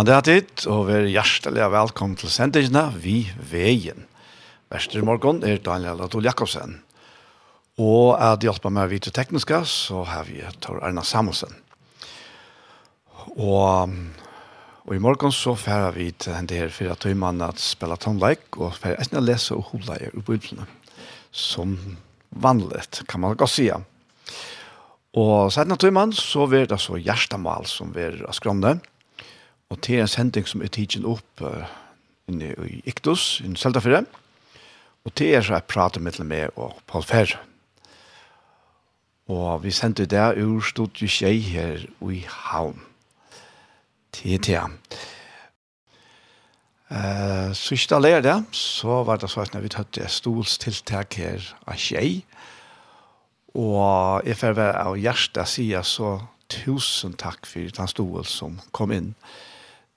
Gåan det tid, og vær hjertelig velkommen til sendingene Vi Veien. Vester morgen er Daniel Adol Jakobsen. Og at hjelper meg vidt tekniske, så har vi Tor Erna Samuelsen. Og, og i morgen så færer vi til en del fire tøymene at spille tonleik, og færer jeg å lese og hodleie i bøyblene. Som vanlig, kan man godt si. Og senere tøymene så vil det så hjertemål som vil skrønne. Og Og til en sending som er tidsen opp uh, inne i Iktus, i Seldafire. Og til er så jeg prater med meg og Paul Ferre. Og vi sendte det ur stod jo tjei her i havn. Til han. Uh, så ikke da ler det, så var det sånn at vi tatt et stolstiltak her av tjei. Og jeg får være av hjertet sier så tusen takk for den stol som kom inn. Uh,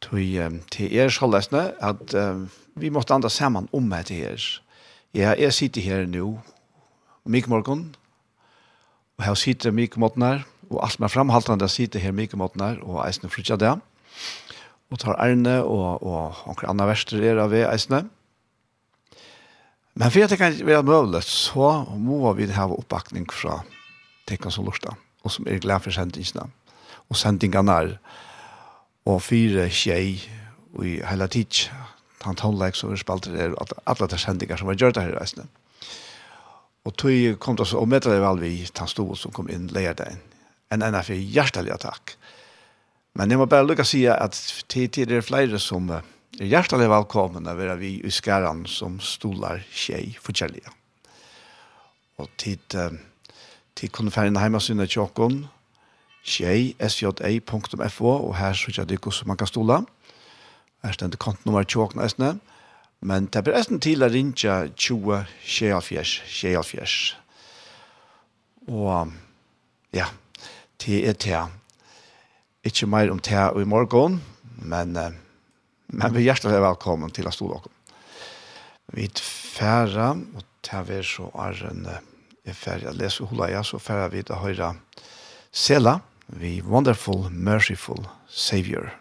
til, til er sjalesne at um, vi måtte andre saman om meg til her. Ja, jeg sitter her nå, mykje morgon, og her sitter mykje måten her, og alt med framhaltande sitter her mykje måten her, og eisne flytter det. Og tar ærne, og, og noen andre verster er av eisne. Men for at det kan være mulig, så må vi ha oppbakning fra tenkene som lortet, og som er glad for sendingsene, og sendingene er og fire tjei i hele tids han tonleik som vi spalte der alle de sendinger som var gjørt her i reisene og tog kom det så og møtte det vel vi han stod som kom inn leir deg en enn for hjertelig takk men jeg må bare lukka si at tid til det er flere som er hjertelig velkomne ved vi i skæren som stolar tjei forskjellige. og tid tid kunne færre hjemme sinne tjokken sjei.sja.fo, og her så ikke det som man kan stola. Her stender kontonummer 20 nesten. Men det blir nesten til å ringe 20 sjeialfjers, sjeialfjers. Og ja, det er det. Ikke mer om det i morgen, men, men vi er hjertelig velkommen til å stola dere. Vi er færre, og det er så er en... Er ferdig å lese hula, ja, så ferdig vi til å høre Sela the wonderful, merciful Savior.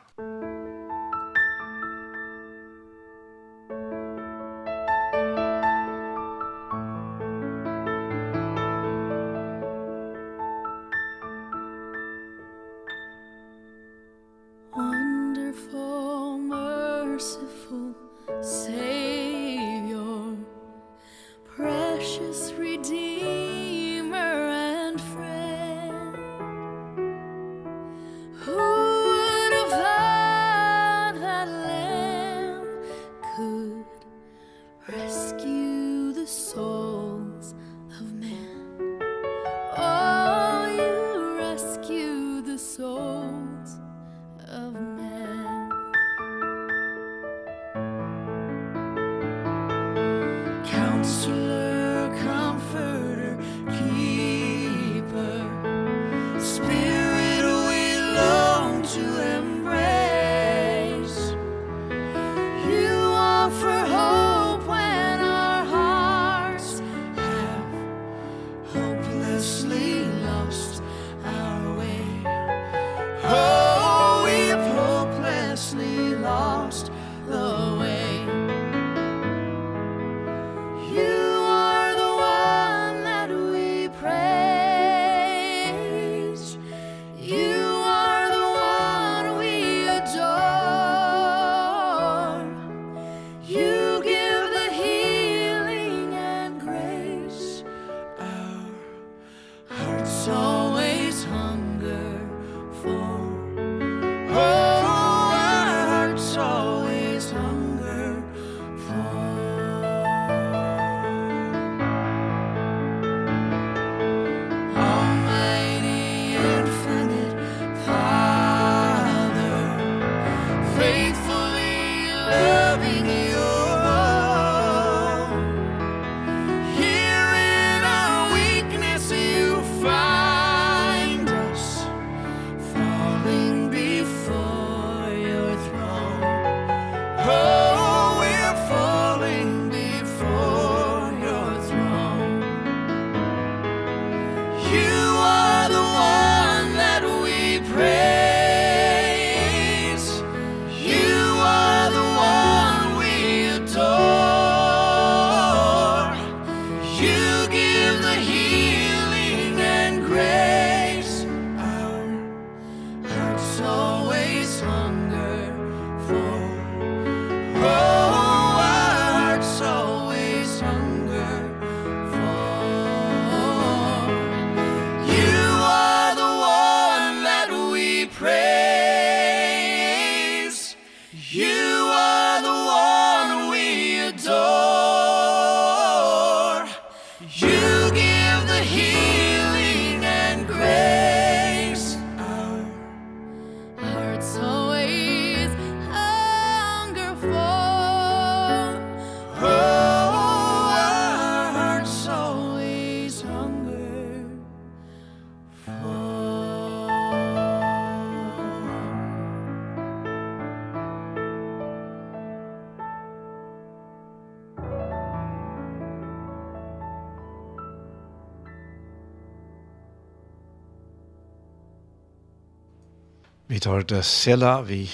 hørte Sela vi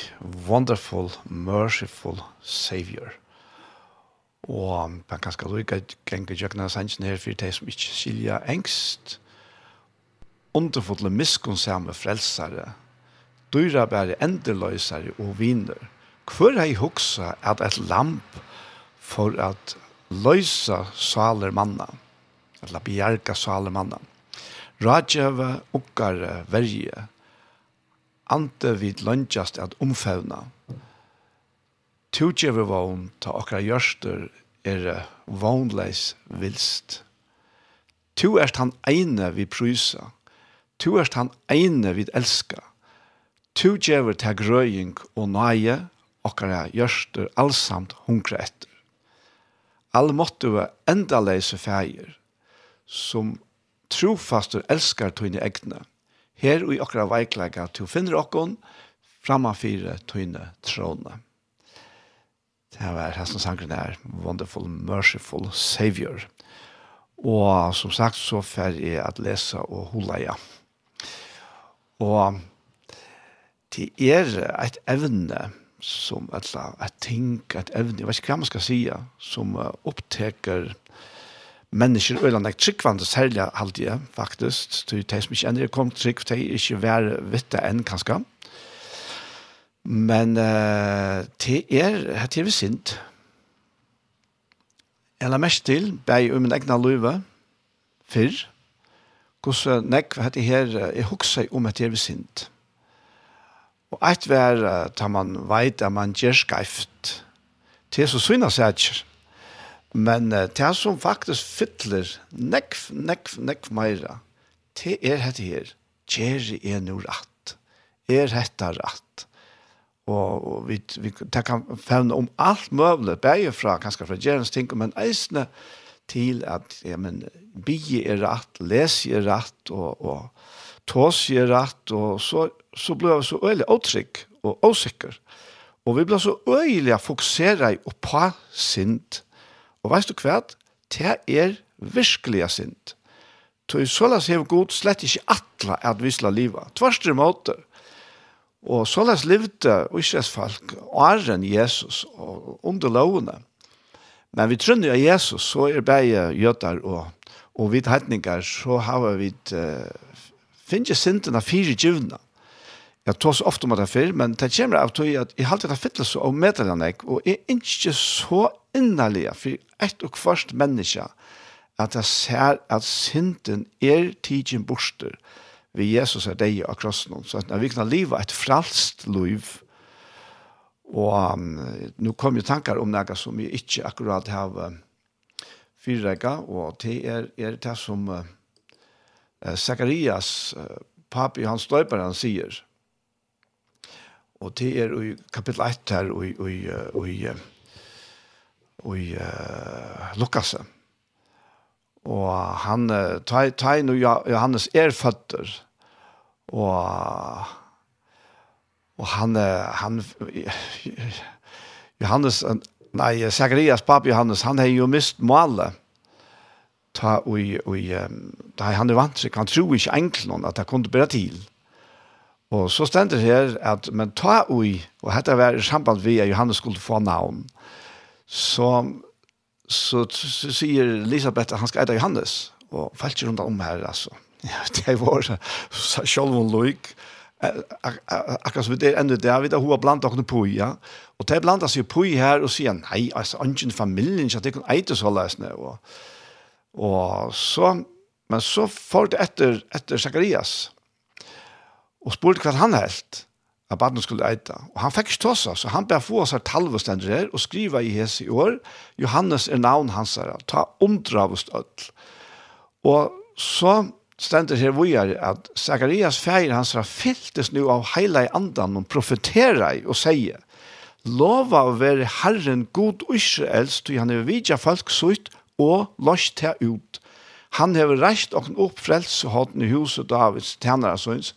Wonderful, Merciful Savior. Og man kan skal lukke gjenke jøkna sannsyn her for de som ikke skilja engst. Underfulle miskonsame frelsare, dyra bare endeløysare og viner. Hvor hei huksa at et lamp for at løysa saler manna, eller bjerga saler manna. Radjøve, okkare, verje, ante vid lønjast at omfevna. Tugjever vogn ta okra gjørster er vognleis vilst. Tu erst han eine vi prysa. Tu erst han eine vi elska. Tu gjever ta grøying og nøye okra gjørster allsamt hunkre etter. All måtte vi enda leise feir som trofastur elskar tøyne egne her og i okra veiklega til å finne okkon framafire tøyne trådene. Det var her som sangren er, Wonderful, Merciful Savior. Og som sagt så fer jeg at lese og hula ja. Og det er et evne som, eller et ting, et evne, jeg vet ikke hva man skal si, som oppteker mennesker øyland er tryggvande særlig halvdige, faktisk. Det er som ikke ender kom trygg, det er ikke vær vitte enn, kanskje. Men uh, det er, det er vi sint. Jeg la mest til, bei om min egna løyve, fyrr, hvordan nekk, hva heter her, jeg hukse om at det er vi sint. Og eit vær, da man veit at man gjør skreift, det er så synas jeg ikke Men uh, det som faktisk fytler nekv, nekv, nekv meira, det er dette her. Kjeri er no rett. Er dette rett. Og, og vi, vi det kan fevne om alt møvlet, bare fra, kanskje fra Gjerens ting, men eisne til at, ja, men, bie er rett, les er rett, og, og tås er rett, og så, så ble vi så øyelig åtrykk og åsikker. Og vi ble så øyelig fokuseret på sint, Og veist du hva? Det er virkelig sint. Så i såles hev god slett ikke atle at vi skal liva. Tvarst i måte. Og såles levde Israels folk åren Jesus og under lovene. Men vi trunner av Jesus, så er bare jøter og, og vidt hetninger, så har vi uh, finnes sinten av fire givna. Jeg tås ofte om det før, men det kommer av til at jeg halte det fytles og meddelene jeg, og jeg er ikke så innerlige for ett og kvart menneske at jeg ser at synden er tidsen borster vi Jesus er deg av krossen så at vi kan leve et fralst liv og um, nå kom jo tankar om noe som vi ikke akkurat har uh, fyrrega og det er, er det som uh, Zacharias uh, papi hans døyper han sier og det er i kapittel 1 her og i, og i, og i uh, i uh, Lukas. Og han, uh, Tein og Johannes er føtter, og, og han, han, Johannes, nei, Zacharias, papi Johannes, han har jo mist malet, ta og og ta han vant seg kan tro ikke enklon at det kunne bare til. Og så stender her at men ta og og hetta var i samband vi Johannes skulle få navn. Eh Så, så, så sier Elisabeth at han skal eide Johannes, og falt rundt om her, altså. Ja, det var selv om Loik, akkurat som det er enda der, vi da hun har blant dere på, ja. Og det er blant dere på her og sier, nei, altså, ikke familien, ikke at det kan eide så løsne. Og, og så, men så får det etter, etter Zacharias, og spurte hva han helt at baden skulle eita. Og han fikk ikke tåsa, så han ber få seg talvestender her og skriva i hese i år. Johannes er navn hans her, ta omdravest ødel. Og så stender her vujar at Zacharias feir hans her fyltes nu av heila i andan og profetera i og sier lova å være Herren god Israels, du han er vidja folk sutt og lost her ut. Han hever reist og opp frelse hatten i huset Davids tjenere sønns,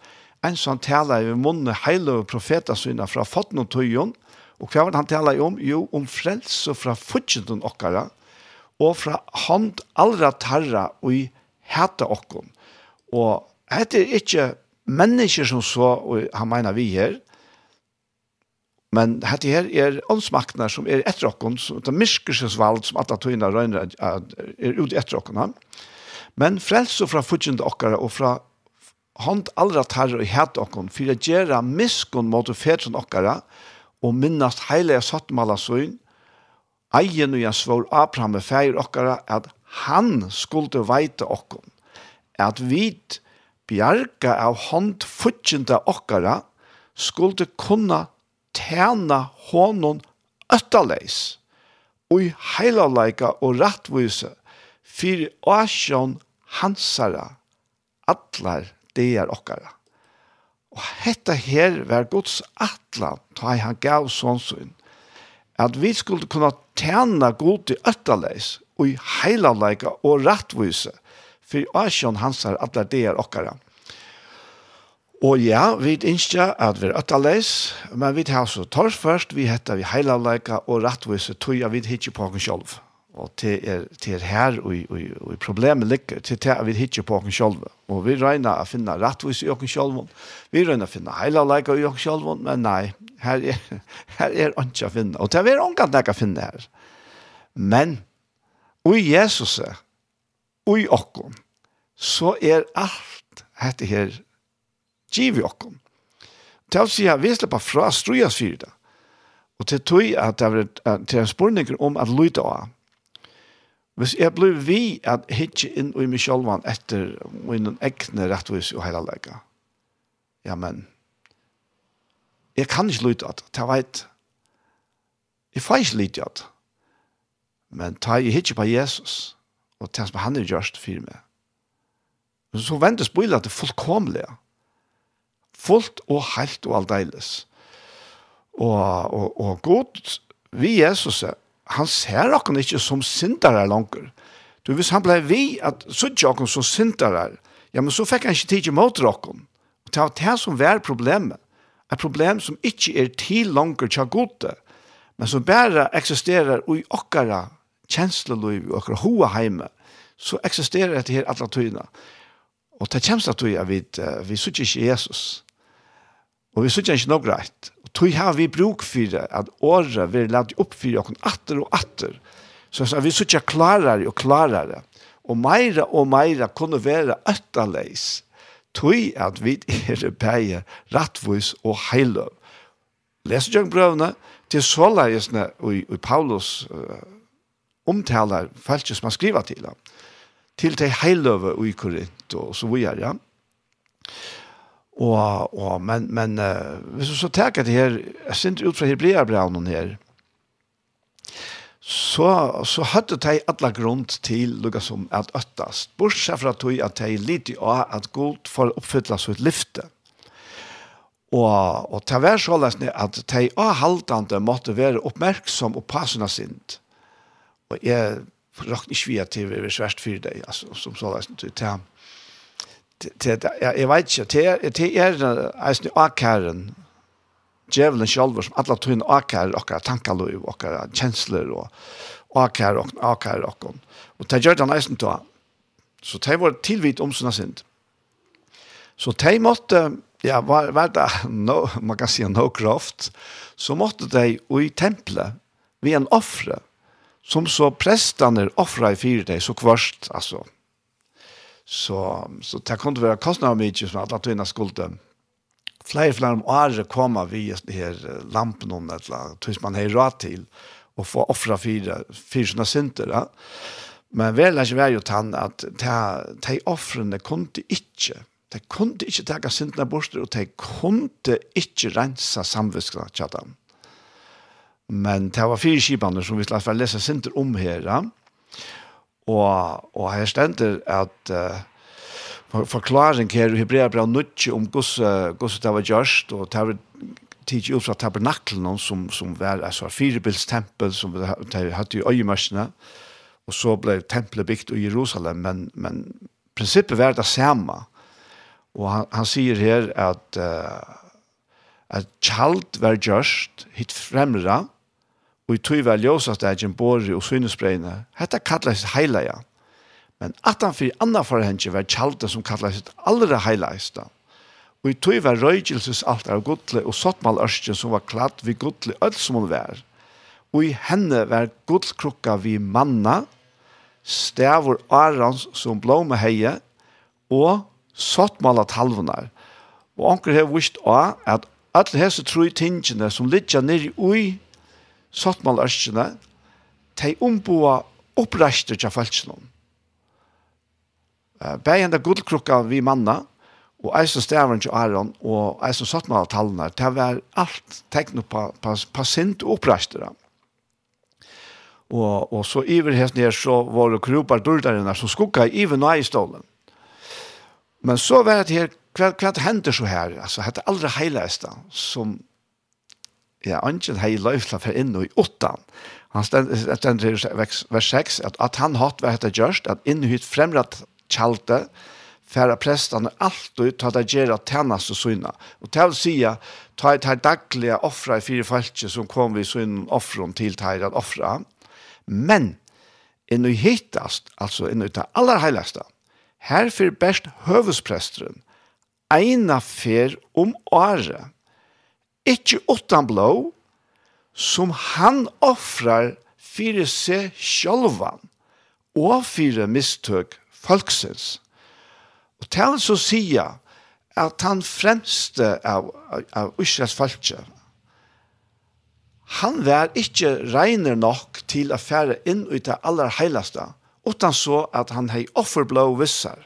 en som taler i munnen hele profeter fra fotten og tøyen, og hva var det han taler om? Jo, om frelse fra fortjenten okkara, og fra hand allra tarra og i hete okkom. Og dette er ikke mennesker som så, og han mener vi her, men dette her er åndsmaktene som er etter okkom, som det myskelsesvald som alle tøyene røyner er ute etter okkom. Men frelse fra fudgjenden okkara og fra hånd allra tar og hæt okkon, for å gjøre miskon mot fætsen okkara, og minnast heilige sattmala søgn, eien og jeg svår Abraham med feir okkara, at han skulle veite okkon, at vi bjerga av hånd futjende okkara, skulle kunna tjene hånden øttaleis, og i heilaleika og rattvise, fyrir åsjon hansara, atlar det er okkara. Og hetta her var Guds atlan, ta han gav sånnsyn, at vi skulle kunna tjena god i öttaleis, og i heilaleika og rattvise, for Asjon hans er atler det er okkara. Og ja, vi innskja at vi er øtterleis, men vi tar så torrførst, vi heter vi heilaleika og rattvise, tog jeg vi hittir på oss sjolv. Og det er, til er her og, og, og problemet ligger, til til er vi hittir på oss sjolv Og vi regner å finne rettvis i oss sjolv Vi regner å finne heila leika i oss sjolv men nei, her er, her er ikke å finne. Og vi er ikke noe å finne her. Men, og Jesus, og i oss, så er alt dette her giv i okkom Til å si at vi slipper fra strujas fyrir det. Og til tog at det er en spurning om at lytte av Hvis jeg blir vi at hitje inn i meg selv etter min egne rettvis og heilalega. Ja, men jeg kan ikke lytte at, jeg vet jeg får ikke lytte at men ta jeg hitje på Jesus og ta som han er gjørst for meg. Men så ventes at det fullkomlige. Fullt og helt og aldeiles. Og, og, og god vi Jesus er han ser okken ikke som syndere langer. Du, hvis han ble vi at suttje okken som syndere, ja, men så fikk han ikke tid til mot okken. Det var det som var problemet. Et problem som ikke er til langer til gode, men som bare eksisterer i okkara kjensleløy, i okkara hoa heime, så eksisterer dette her alle tøyene. Og det kommer til at vi, vi, vi suttje ikke Jesus. Og vi suttje ikke noe greit tog har vi bruk for at året vi lade opp for oss atter og atter. Så, så vi sitter klarere og klarere. Og meira og meira kunne være øtterleis. Tog at vi er beie rettvis og heiløv. Leser jeg brøvene til såleisene i, i Paulus uh, omtaler feltet som han skriver til ham. Til de heiløve i Korint og så videre. Ja Og, og, men, men uh, hvis du så tenker det her, jeg synes ut fra Hebreabraunen her, så, så hadde de alle grunn til noe som er øttest. bortsett fra at de lite av at Gud får oppfylle sitt lyfte. Og, og til å være så løsne at de avhaltende måtte være oppmerksom og passende sint. Og jeg rakk ikke via til vi var svært for deg, altså, som så løsne til det det, jeg, jeg vet ikke, det, det er eisen i akkæren, djevelen selv, som alle tøyne akkærer okkar tankaløyv, og kjensler, og akkærer og akkærer og Og det gjør den eisen til Så det var tilvitt om sånne sind. Så det måtte, ja, var, var det, no, man kan si no kraft, så måtte de i tempelet, ved en offre, som så prestene offre i fire deg, så kvarst, altså, Så, så det kunne være kostnader mye som at vi skulle flere flere om året komme vi her lampen om et eller annet, man har råd til å få offra fire, fire sånne synter Ja. Men vel er ikke vei jo tann at de offrene kunne ikke, de kunne ikke ta syndene bort, og de kunne ikke rensa samviskene til. Men det var fire skipene som vi slapp for å lese om her, ja. Og, og her stender at uh, forklaring her i Hebrea bra nutje om gus, det var gjørst, og det var tidlig opp fra tabernaklen som, som var altså, firebildstempel, som de hadde i øyemørsene, og så ble tempelet bygd i Jerusalem, men, men prinsippet var det samme. Og han, han sier her at, uh, at kjalt var gjørst, hitt fremre, og i tog var ljøsast egen båre og synesbreina. Hetta sitt heilaja. Men atan fyrir anna forhengi var tjalda som kallast allra heilaista. Og i tog var røygelses alt av godle og sottmal ørsten som var kladd vi godle öll som hun var. Og i henne var godlkrukka vi manna, stavur arans som blåme heie, og sottmala talvunar. Og anker hef vist av at alle hese tru tingene som litja nir i ui sattmalarskene, de omboa opprester til falskene. Bægen av gullkrukka vi manna, og eisen stavren til Aron, og eisen sattmalartallene, det var alt tegnet på, på, på sint oppreiste. Og, og så iver hest ned så var det kropar dørdarene som skukka iver nå i stålen. Men så var det her, hva, hva hender så her? Altså, det er aldri heiligste som ja, Angel hei løyfla for inn i åttan. Han stender i vers 6 at, at han hatt hva hette gjørst, at inn i fremrat kjalte, færa prestan alltid ta det gjerra tennas og syna. Og til å si, ta et her daglige offra i fire falske som kom vi syna offron til til at offra. Men, inn i hittast, altså inn i det aller heiligste, her fyrir best høvespresteren, eina fyr om året, ikke åttan blå, som han offrar fyrir seg sjálvan og fire mistøk folksens. Og til han så sier at han fremste av, av, av Israels falske, han var ikke regner nok til å fære inn ut det aller heiligste, utan så at han hei offerblå vissar.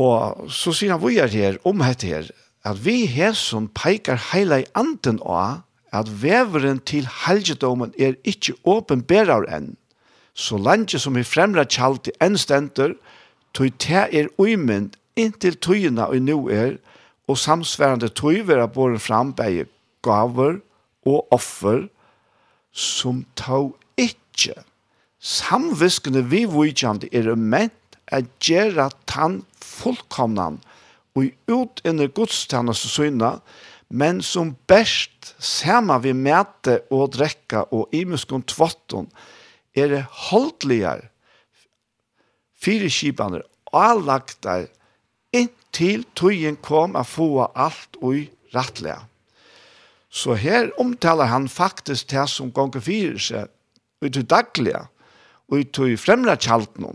Og så sier han, hvor er her, om dette her, at vi hesson peikar heila i anden av at veveren til helgedomen er ikkje åpenberar enn, så landet som i fremra kjalt i enn stenter, tog te er uimynd inntil tøyina og nu er, og samsværende tøy vera båren fram bæge gaver og offer, som tog ikkje. Samviskene vi vujtjande er ment at gjerra tann fullkomnan, og ut under gudstjeneste syna, men som best sama vi mæte og drekka og imuskon tvotton, er det holdligere fire kibene avlagt der inntil tøyen kom å få alt og rettelig. Så her omtaler han faktisk det som ganger fire seg ut i daglige og ut i fremre kjaltene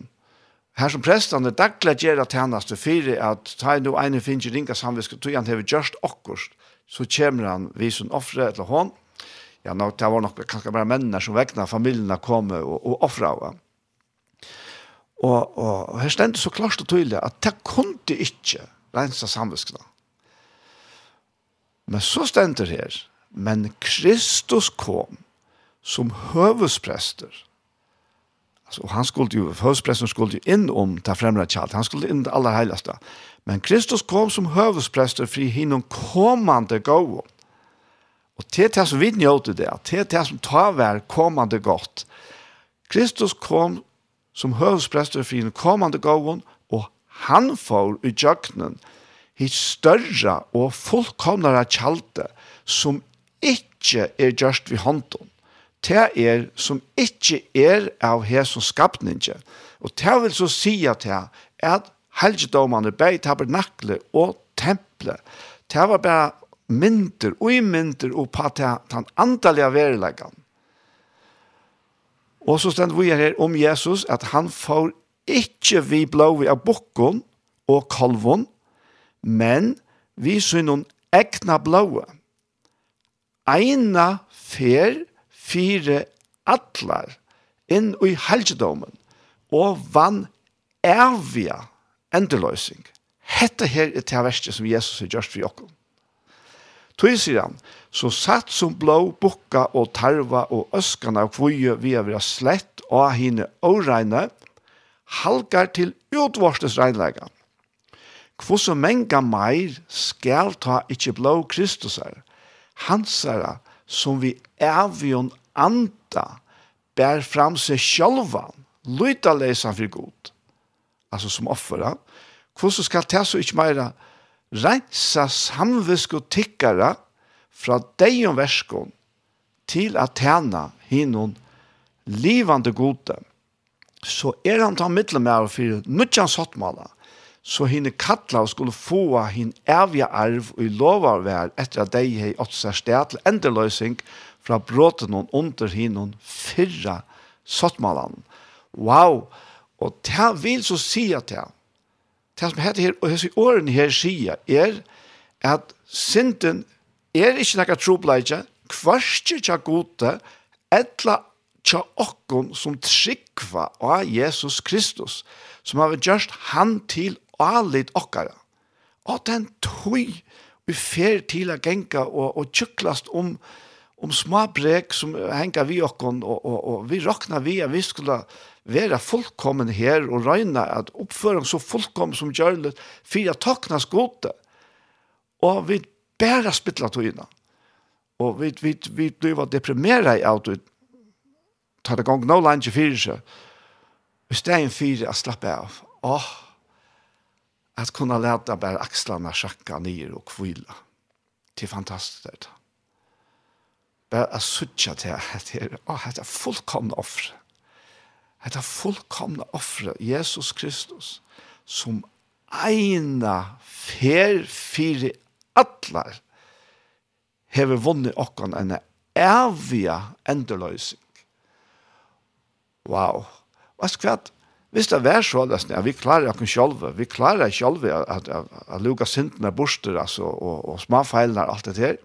Her som prestene daglig gjør at han er fire, at ta en og ene finner ringa samviske tog han hever gjørst okkurst, så kommer han vi som offre eller hånd. Ja, nå, det var nok kanskje bare mennene som vekna familiene kom og, og offre av ham. Og, og, og her stendte så klart og tydelig at det kunne ikke rensa samviskene. Men så stendte her, men Kristus kom som høvesprester, Alltså, han skulle ju, hövsprästen skulle ju in om ta främre tjalt. Han skulle in det allra heilaste. Men Kristus kom som hövspräster för hinnom kommande gåvor. Och det det som vi njöter det. Det det som tar väl kommande gott. Kristus kom som hövspräster för hinnom kommande gåvor och han får i jöknen hitt större og fullkomnare tjalte som ikkje er gjørst vi hånden det er som ikke er av her som skapninge. Og det vil så si at her, at helgedommene bei tabernakle og temple, det var bare mynter og i mynter og på den antallige verileggen. Og så stend vi her om Jesus at han får ikke vi blåvi av bokken og kalvon, men vi syner ekna blåa. Eina fer fire atlar inn i helgedomen og vann evige endeløsning. Hette her er til verste som Jesus har gjort for jokken. Tøy sier han, så satt som blå bukka og tarva og øskana og kvøye vi har vært slett og hine åreine, halgar til utvorstes Hvor så menga meir skal ta ikkje blå Kristus her, hansara som vi avgjøn anta bär fram sig själva lyta lesan för god alltså som offera, hur så ska det så inte mera rensa samvisk och tickara från dig om verskon till att tjäna hinon livande gode så er han ta för for nutjans hattmala så hinne kattla og skulle få hin evige arv og i lova vær etter at dei hei ått seg sted til endeløsing fra bråten og under hinne fyrra sottmalan. Wow! Og det vil så si at det, det som heter her, og hese årene her sier, er at synden er ikke nekka trobleidje, kvarskje tja gode, etla tja okkon som tryggva av Jesus Kristus, som har gjørst han til alit okkara. Og den tøy vi fer til a genka og, og tjuklast om, om små brek som henga vi okkon, og, og, og vi rakna vi at vi skulle være fullkommen her og røyna at oppføring så fullkommen som gjør det for at takna skote. Og vi bæra spittla tøyna. Og vi, vi, vi blir deprimera i alt ut. Ta det gong no langt fyrir seg. Vi stedet fyrir a slappe av. Åh, oh, att kunna läta bara axlarna skacka ner och kvila. Det är fantastiskt det. Bara att suttja till att det är, oh, det är fullkomna offer. Det fullkomna offer. Jesus Kristus som eina fer fyri allar hever vunnet okkan en evige endeløysing. Wow. Hva skvatt? Hvis det var så, at vi klarer oss selv, vi klarer oss selv at, at, at lukke syndene borster, altså, og, og småfeilene og alt det her.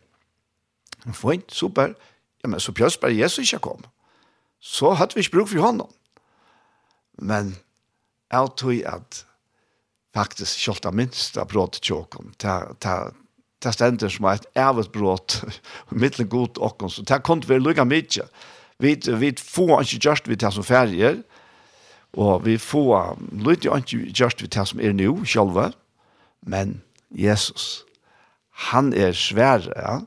Fint, super. Ja, men så pjøs bare Jesus ikke kom. Så hadde vi ikke bruk for hånden. Men jeg tror at faktisk selv minst av brått tjåkken, det stender som et ævet brått, mittelen god åkken, så det kunne være lukket mye. Vi, vi får ikke gjørst vi til som ferger, Og vi får lite ikke gjørst vi tar som er nå selv, men Jesus, han er svær, ja.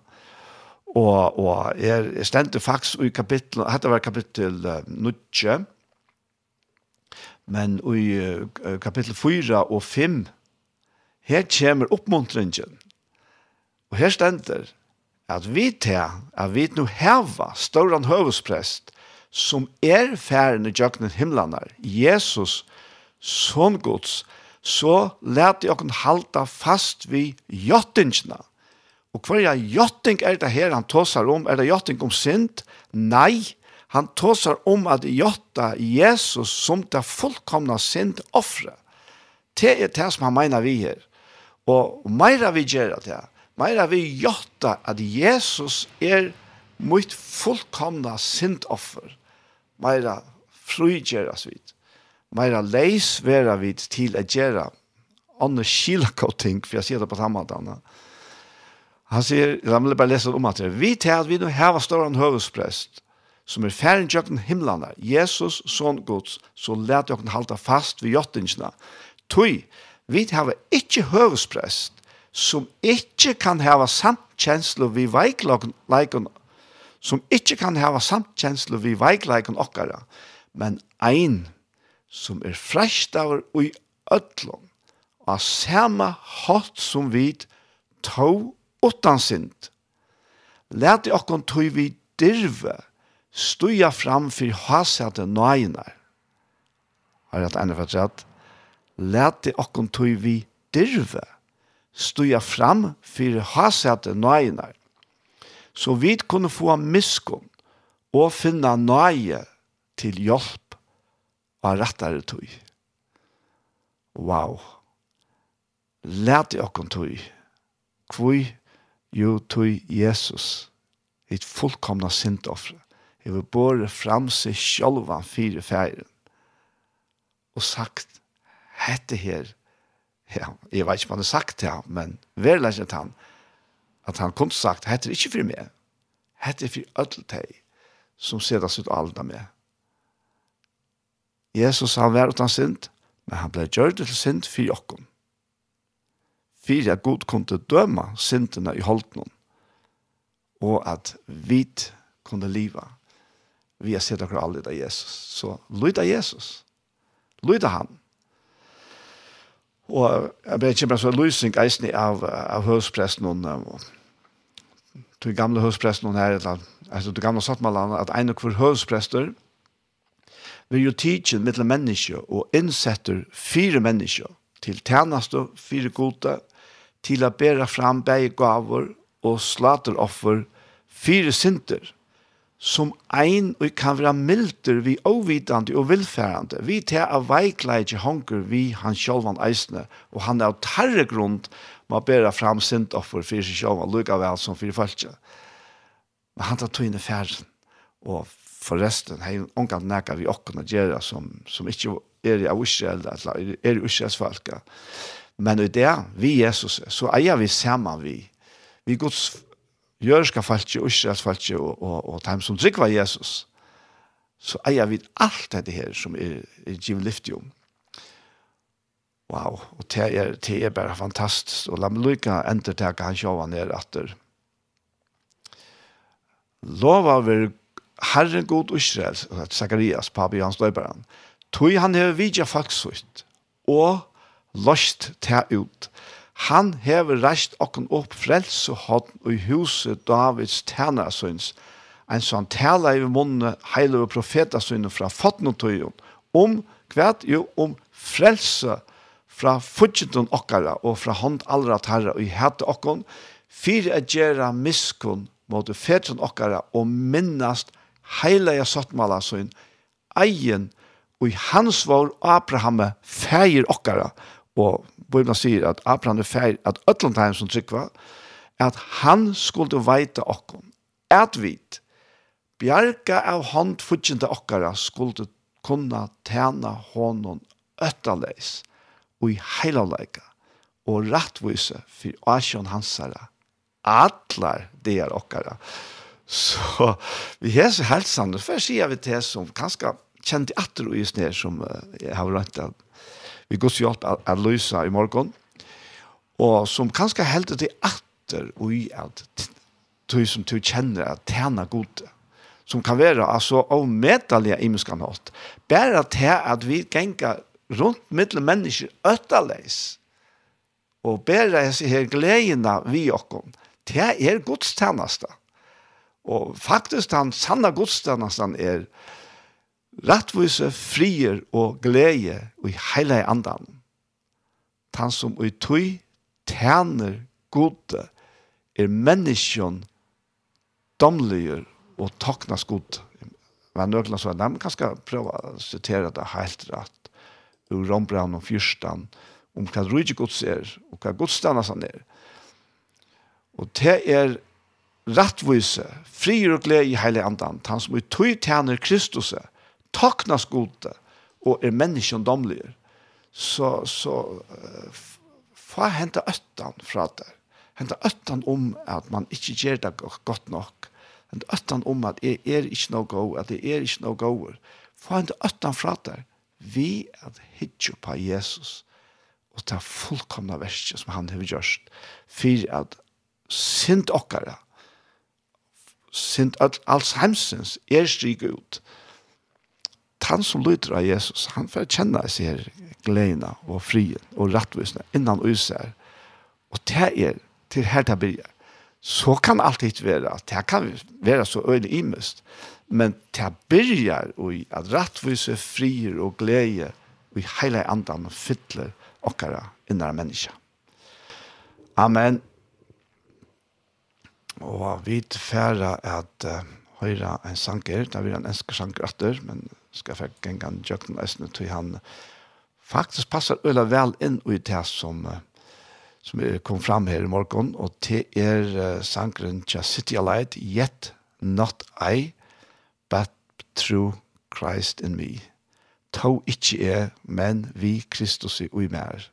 Og, og er, er stendet faktisk i kapittel, dette var kapittel uh, 9, men i uh, kapittel 4 og 5, her kommer oppmuntringen. Og her stender at vi til, at vi nå hever større høvesprest, som er færen i jøkken himlanar, Jesus, son Guds, så lærte jeg okken halta fast vi jottingsna. Og hva er jotting er det her han tåsar om? Er det jotting om synd? Nei, han tåsar om at jotta Jesus som det fullkomna synd offre. Det er det som han mener vi her. Og meira vi gjør det, meira vi jotta at Jesus er mot fullkomna syndoffer meira frugjera svit, Meira leis vera vid til a gjera anna skilaka ting, for jeg sier det på samme. Han sier, jeg vil bare lese om at det, vi til at vi nå heva større høvesprest, som er færen tjøkken himlene, Jesus, son gods, så let dere halta fast ved jottingene. Tui, vi til heva ikkje høvesprest, som ikkje kan heva samtkjenslo vi veiklokken, leikon, som ikke kan hava samtkjensle vi veikleiken okkara, men ein som er freistavar ui ötlom, og samme hatt som vit tå utan sind. Læt i okkon tog vi dirve, stuja fram for hasete nøyner. Har jeg hatt enda for sett? Læt i okkon tog vi dirve, stuja fram for hasete nøyner så vi kunne få miskunn og finne nøye til hjelp av rettere tog. Wow! Læt i okken tog. Hvor jo tog Jesus, et fullkomna sintoffre, jeg vil båre fram seg sjølvan fire ferien. og sagt, hette her, ja, jeg vet ikke hva han har sagt til ham, men er ikke han, at han kunne sagt, hette er ikke for meg, hette er for ødelteg, som sedas ut alda med. Jesus han var utan synd, men han ble gjørt til synd for jokken. Fyra god kunne døme syndene i holdnen, og at vi kunne liva vi har sett akkurat alle av Jesus. Så lyd av Jesus. Lyd av han. Og jeg ble ikke bare så lysning eisen av, av høspresten og til gamle høvspresten her, eller, altså til gamle sattmallene, at en og hver høvsprester vil jo tidsen mittel menneske og innsetter fire menneske til tjeneste, fire gode, til å bære fram begge gaver og slateroffer, fire sinter, som ein og kan være milder vi ovitande og vilfærande. Vi tar av veikleidje honker vi han sjølvan eisne, og han er av tarre grunn man bærer fram sint offer for seg sjøen, og lykke vel som for folk. Men han tar tog inn i ferden, og forresten, hei omgang nægge vi åkken å gjøre som, som ikke er i Israel, eller er i Israels folk. Men i det, vi Jesus, så eier vi sammen vi. Vi Guds jørska folk, Israels folk, og, og, og dem som trykker Jesus. Så eier vi alt dette her som er, er givliftig om Wow, og det er, det er bare fantastisk. Og la meg lykke enda til at han sjåva ned etter. Lova vil Herren god Israel, Zacharias, papi hans løyberen, tog han hever vidja faksut, og lost ta ut. Han hever reist okken opp frelse hodden i huset Davids tænarsøns, en sånn tala i munnen heilige profetasønnen fra fotnotøyen, om kvært jo om frelse hodden fra fudgetun okkara og fra hånd allra tarra og i hette okkon, fyrir at gjerra miskun mot fetren okkara og minnast heilaja sottmala sin egen og i hans vår Abraham feir okkara og Bibelen sier at Abraham er feir at Øtlandheim som tryggva at han skulle veita okkon at vit bjarga av hånd fudgjende okkara skulle kunna tjena honom öttaleis og i heilavleika og rattvise for Asjon Hansara, atlar det er okkara. Så vi har så helsan, og før sier vi til som kanskje kjent atter og just ned som jeg har rønt av. Vi går så hjelp av Lysa i morgen, og som kanskje helt til atter og i at du som du kjenner at tjena god som kan være altså i imenskene hatt. Bare til at vi ganger rundt mittel mennesker øtterleis og bæra hese her gledina vi okkom. Det er godstjeneste. Og faktisk den sanna godstjeneste er rettvise, frier og glede og i hele andan. Han som i tøy tjener gode er menneskjon domligur og taknas god. Men nøkla så, nei, men kan skal prøve å sitere det helt rett ur Rombrand og Fyrstan, om hva rydde gods er, og hva godstana han er. Og det er rattvise, frier og glede i heilig andan, han som i tøy tjener Kristus, taknas gode og er menneskjendomlige, så, så uh, fa henta øttan fra det. Henta øttan om at man ikke gjør det godt nok. Hente øttan om at jeg er ikke noe god, at jeg er ikke noe god. Fa hente øttan fra det vi at hitje på Jesus og ta fullkomna verset som han har gjort for at sint okkara sint at alls heimsens er stryk ut han som lyder av Jesus han får kjenne seg her gleden og frien og rettvisene innan user og det er til her det blir så kan alt ikke være det kan være så øyne imest men det byrjar i at rattvise frier og glede og i heile andan og fytler okkara innan menneska. Amen. Og vi tilfæra at uh, høyra en sanger, det er en enske sanger etter, men skal jeg fikk en gang jøkken æsne til han faktisk passar øyla vel inn i det som uh, som er kom fram her i morgen, og det er uh, sangeren Just City Alight, Yet Not I, but through Christ in me. Tau ikkje er, men vi Kristus i ui mer.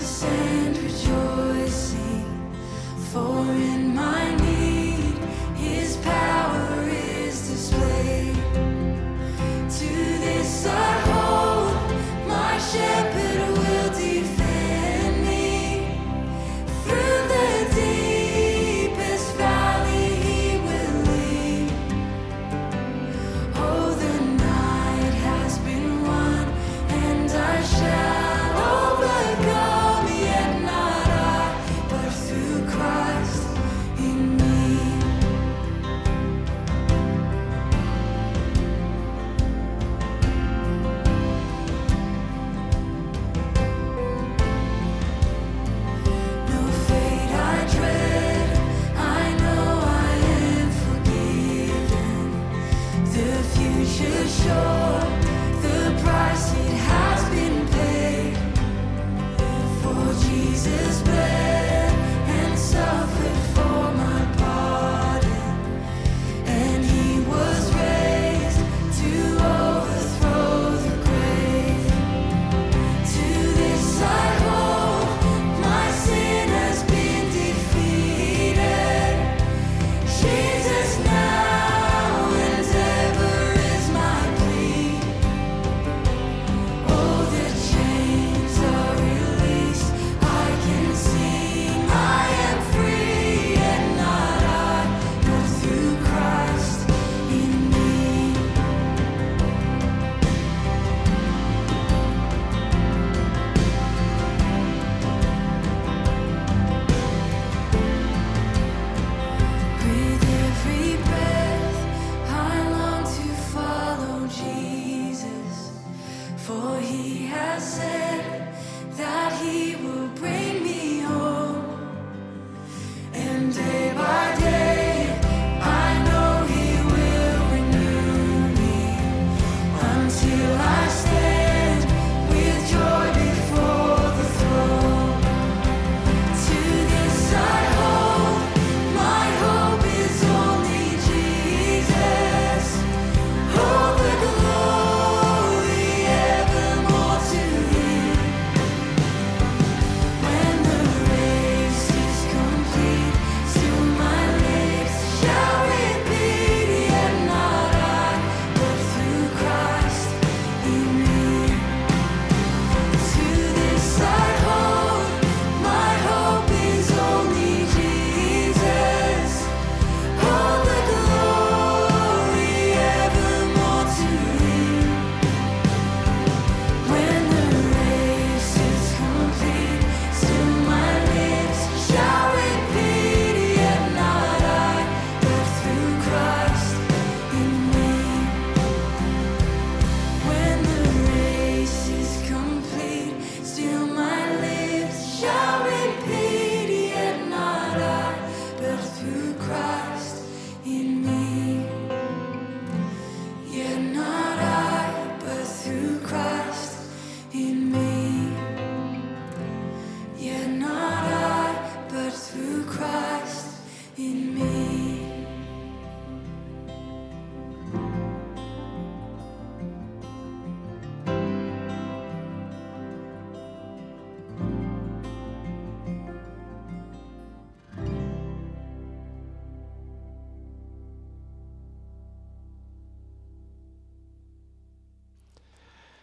sadness and rejoicing for in my need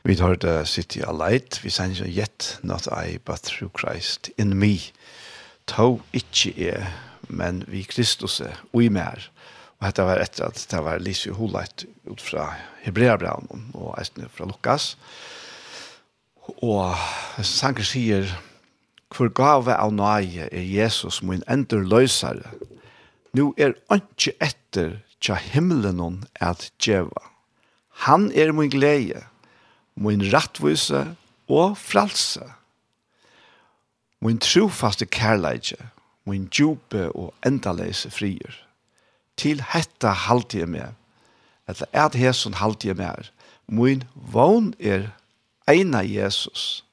Vi tar det City of Light, vi sender yet not I, but through Christ in me. Tå ikke er, men vi Kristus er, og i mer. Og dette var etter at det var Lise Holeit ut fra Hebreabraun og eisne fra Lukas. Og Sanker sier, «Hvor gave av nøye er Jesus min ender løsere? Nu er ikke etter tja himmelen at djeva. Han er min glede min rattvise og fralse, min trofaste kærleidje, min djupe og endaleise frier. Til hetta halte jeg meg, etter er det hesson halde jeg meg, min vogn er eina Jesus,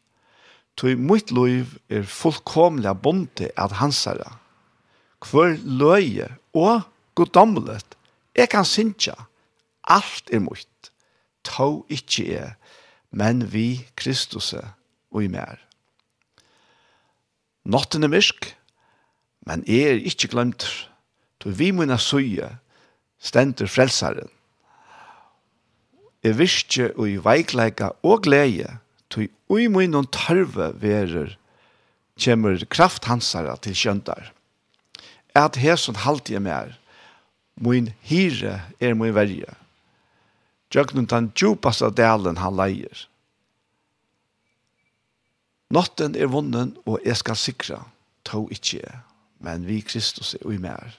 Tui mitt liv er fullkomlega bonde at hansara. Hvor løye og goddomlet, jeg kan sinja, alt er mitt, tå ikkje er, men vi Kristus og i mer. Notten er myrk, men jeg er ikke glemt, to vi munna søye stender frelsaren. Jeg visste og i veikleika og glede, to i munna tarve verer, kjemmer krafthansara til kjøndar. At hesson halte jeg mer, min hire er min verje, Jøgnum den djupasta delen han leier. Natten er vunnen, og jeg skal sikra, to ikkje men vi Kristus er ui mer.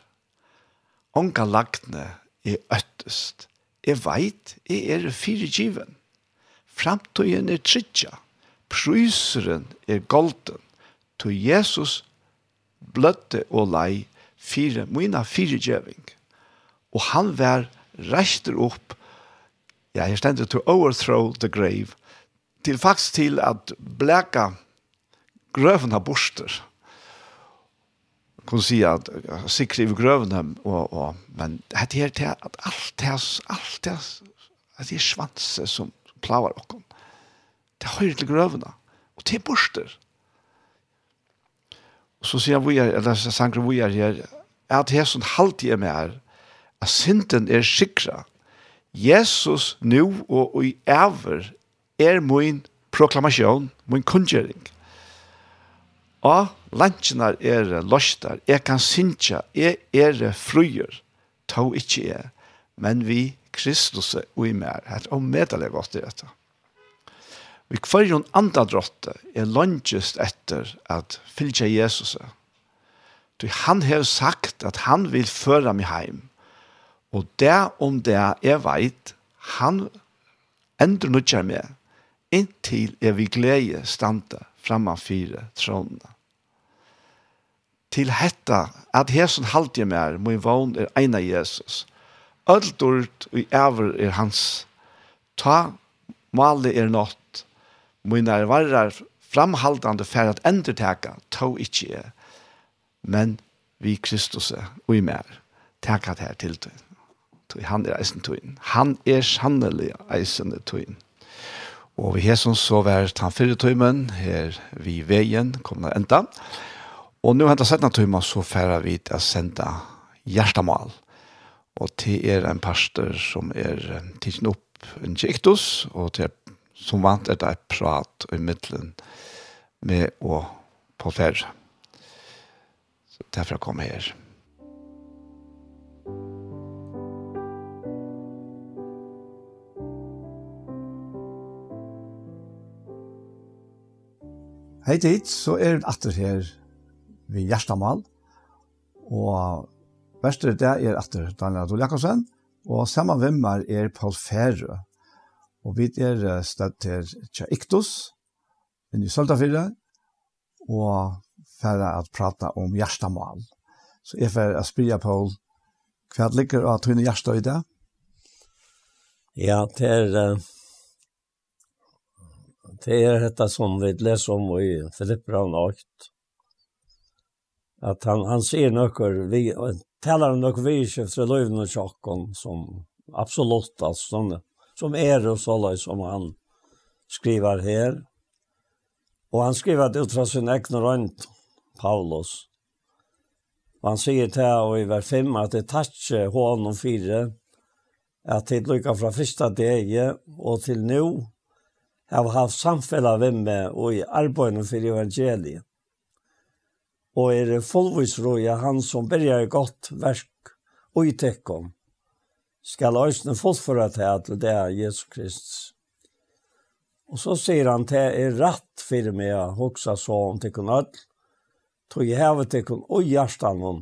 Onka lagtne er øttest. Jeg veit, jeg er firegiven. Framtøyen er tridja. Pryseren er golden. To Jesus bløtte og lei fire, mina firegjeving. Og han vær reister opp ja, her stender to overthrow the grave, til faktisk til at blæka grøven av borster. Kunne si at sikre i grøven, og, og, men det er til at alt det alt det at det er svanse som plavar okkom, Det høyre til grøven og til borster. Og så sier vi er, eller sanger vi her, at det er sånn halvtid med her, at synden er sikra, Jesus nu og i ever er min proklamasjon, min kundgjering. Og lantjene er løster, jeg kan synge, jeg er fruer, ta ikke jeg, men vi Kristus og i mer, her og medelig godt i dette. Vi kvarjon andre drotte er løngjest etter at fylgja Jesus. Du, han har sagt at han vil føre meg heim. Og det om det er veit, han endrer nødja meg inntil er vi glede stande framme fire trådene. Til hetta, at hesen halte jeg mer, min vogn er eina av Jesus. Øldort og æver er hans. Ta male er nått. Min er varrar framhaldande for at endreteka, ta ikkje. Men vi Kristus og i mer. Takk at her til tog han er eisen tøyen. Han er sannelig eisen tøyen. Og vi har som så vært han fyrre tøymen, her vi veien, kommer det enda. Og nå hentet sett tøymen, så færre vi til å sende hjertemål. Og til er en pastor som er tidsen opp en kjektus, og til som vant er det et prat i middelen med å på færre. Så derfor kommer jeg her. Hei dit, så er det atter her vi Gjerstamal, og verste det er atter Daniel Adol Jakobsen, og sammen vimmer er Paul Færø. Og vi er støtt til Tja Iktus, en i Søltafyrre, og færre at prata om Gjerstamal. Så jeg får spyrja Paul, hva ligger av tøyne Gjerstøyde? Ja, det er... Uh Det er dette som vi leser om i Filippran 8. At han, han sier noe, vi, taler noe vi ikke fra løyven og tjokken som absolutt, altså, som, som er og så løy som han skriver her. Og han skriver det ut fra sin egen rønt, Paulus. Og han sier til og i hver fem at det tar tatsje hånden fire, at det lykker fra første deg og til nå, Har haft samfellet med meg og i arbeidet for evangeliet. Og er det fullvisrøya han som berger godt verk og i tekkom, skal øsne fullføre til til det er Jesus Kristus. Og så sier han til er rett for meg å huske sånn til kun ødel, tog jeg hevet til kun og hjertet noen,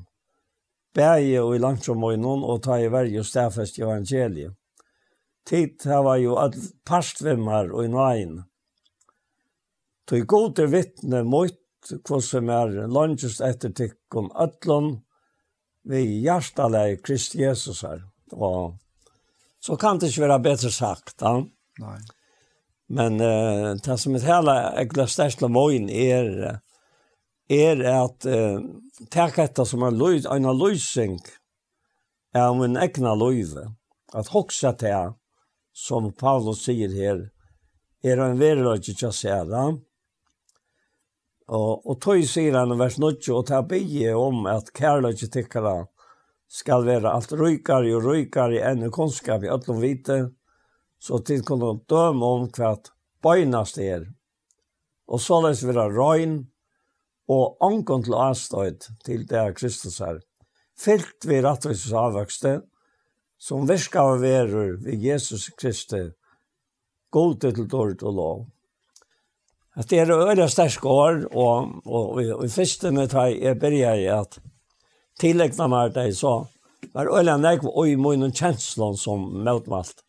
bæge og i langt som og noen, og ta i verje og stedfest evangeliet tid hava jo all parstvimmer og i nøyen. Tøy gode vittne mot hvordan er langest etter tikkum ötlun vi hjertaleg Krist Jesus her. Og så kan det ikke være bedre sagt. Ja? Nei. Men uh, det som er hele egla største mån er, er at uh, takk etter som er løy, en løysing er om en egna løyve. At hoksa til som Paulus sier her, er han verrøyke til særa. Og, og tog sier han i vers 9, og ta bygge om at kærløyke tikkara skal være alt røykere og røykere enn kunnskap i øtlom vite, så til kunne døme om hva bøynast er. Og så løs være røyn og ångon til avstøyd til det Kristus her. Fylt vi rettvis avvøkste, og som virka av verur ved Jesus Kristi, god til dårlig og lov. At det er øyla stersk år, og, og, og, i første med teg jeg berger i at tillegna meg det så, var øyla nek og i munnen kjenslån som møtmalt.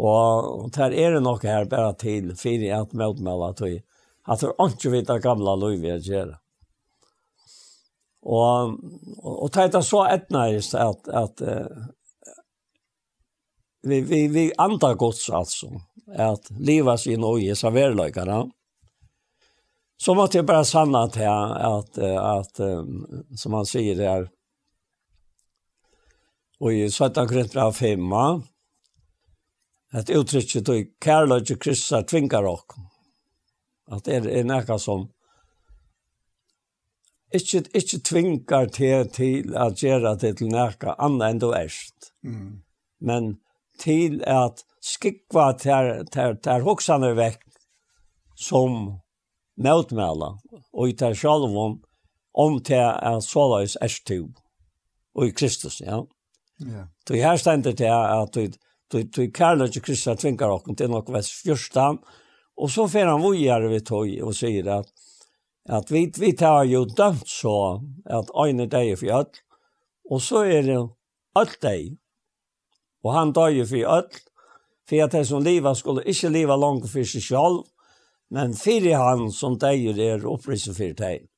Og der er det nok her bare til fire at møtmalt at vi at vi ikke vet det gamle lov vi gjør. Og, og, og det er så etnægist at, at uh, vi, vi, vi andar gods altså, at livet sin og i noe saverløykene. Så måtte jeg bare sanne til at, at, at som han sier her, og i 17 Korinther 5, at uttrykket og kærløyke kryssa tvinger dere. At det er, er nekka som Ikke, ikke tvinger til, til at gjøre det til noe annet enn du erst. Mm. Men til at skikva ter, ter, ter hoksene vekk som møtmæla, og i ter sjalvom om til at såleis erst til, og i Kristus, ja. Ja. Så her stender det at du, du, du kærlighet til Kristus tvinger okken til noe vers 14, og så fer han vågjere vi tog og sier at at vi, vi tar jo dømt så at øyne deg for ødel, og så er det alt deg. Og han døg for alt, for at det som livet skulle ikke livet langt for seg selv, men for han som deg er opprisse for deg.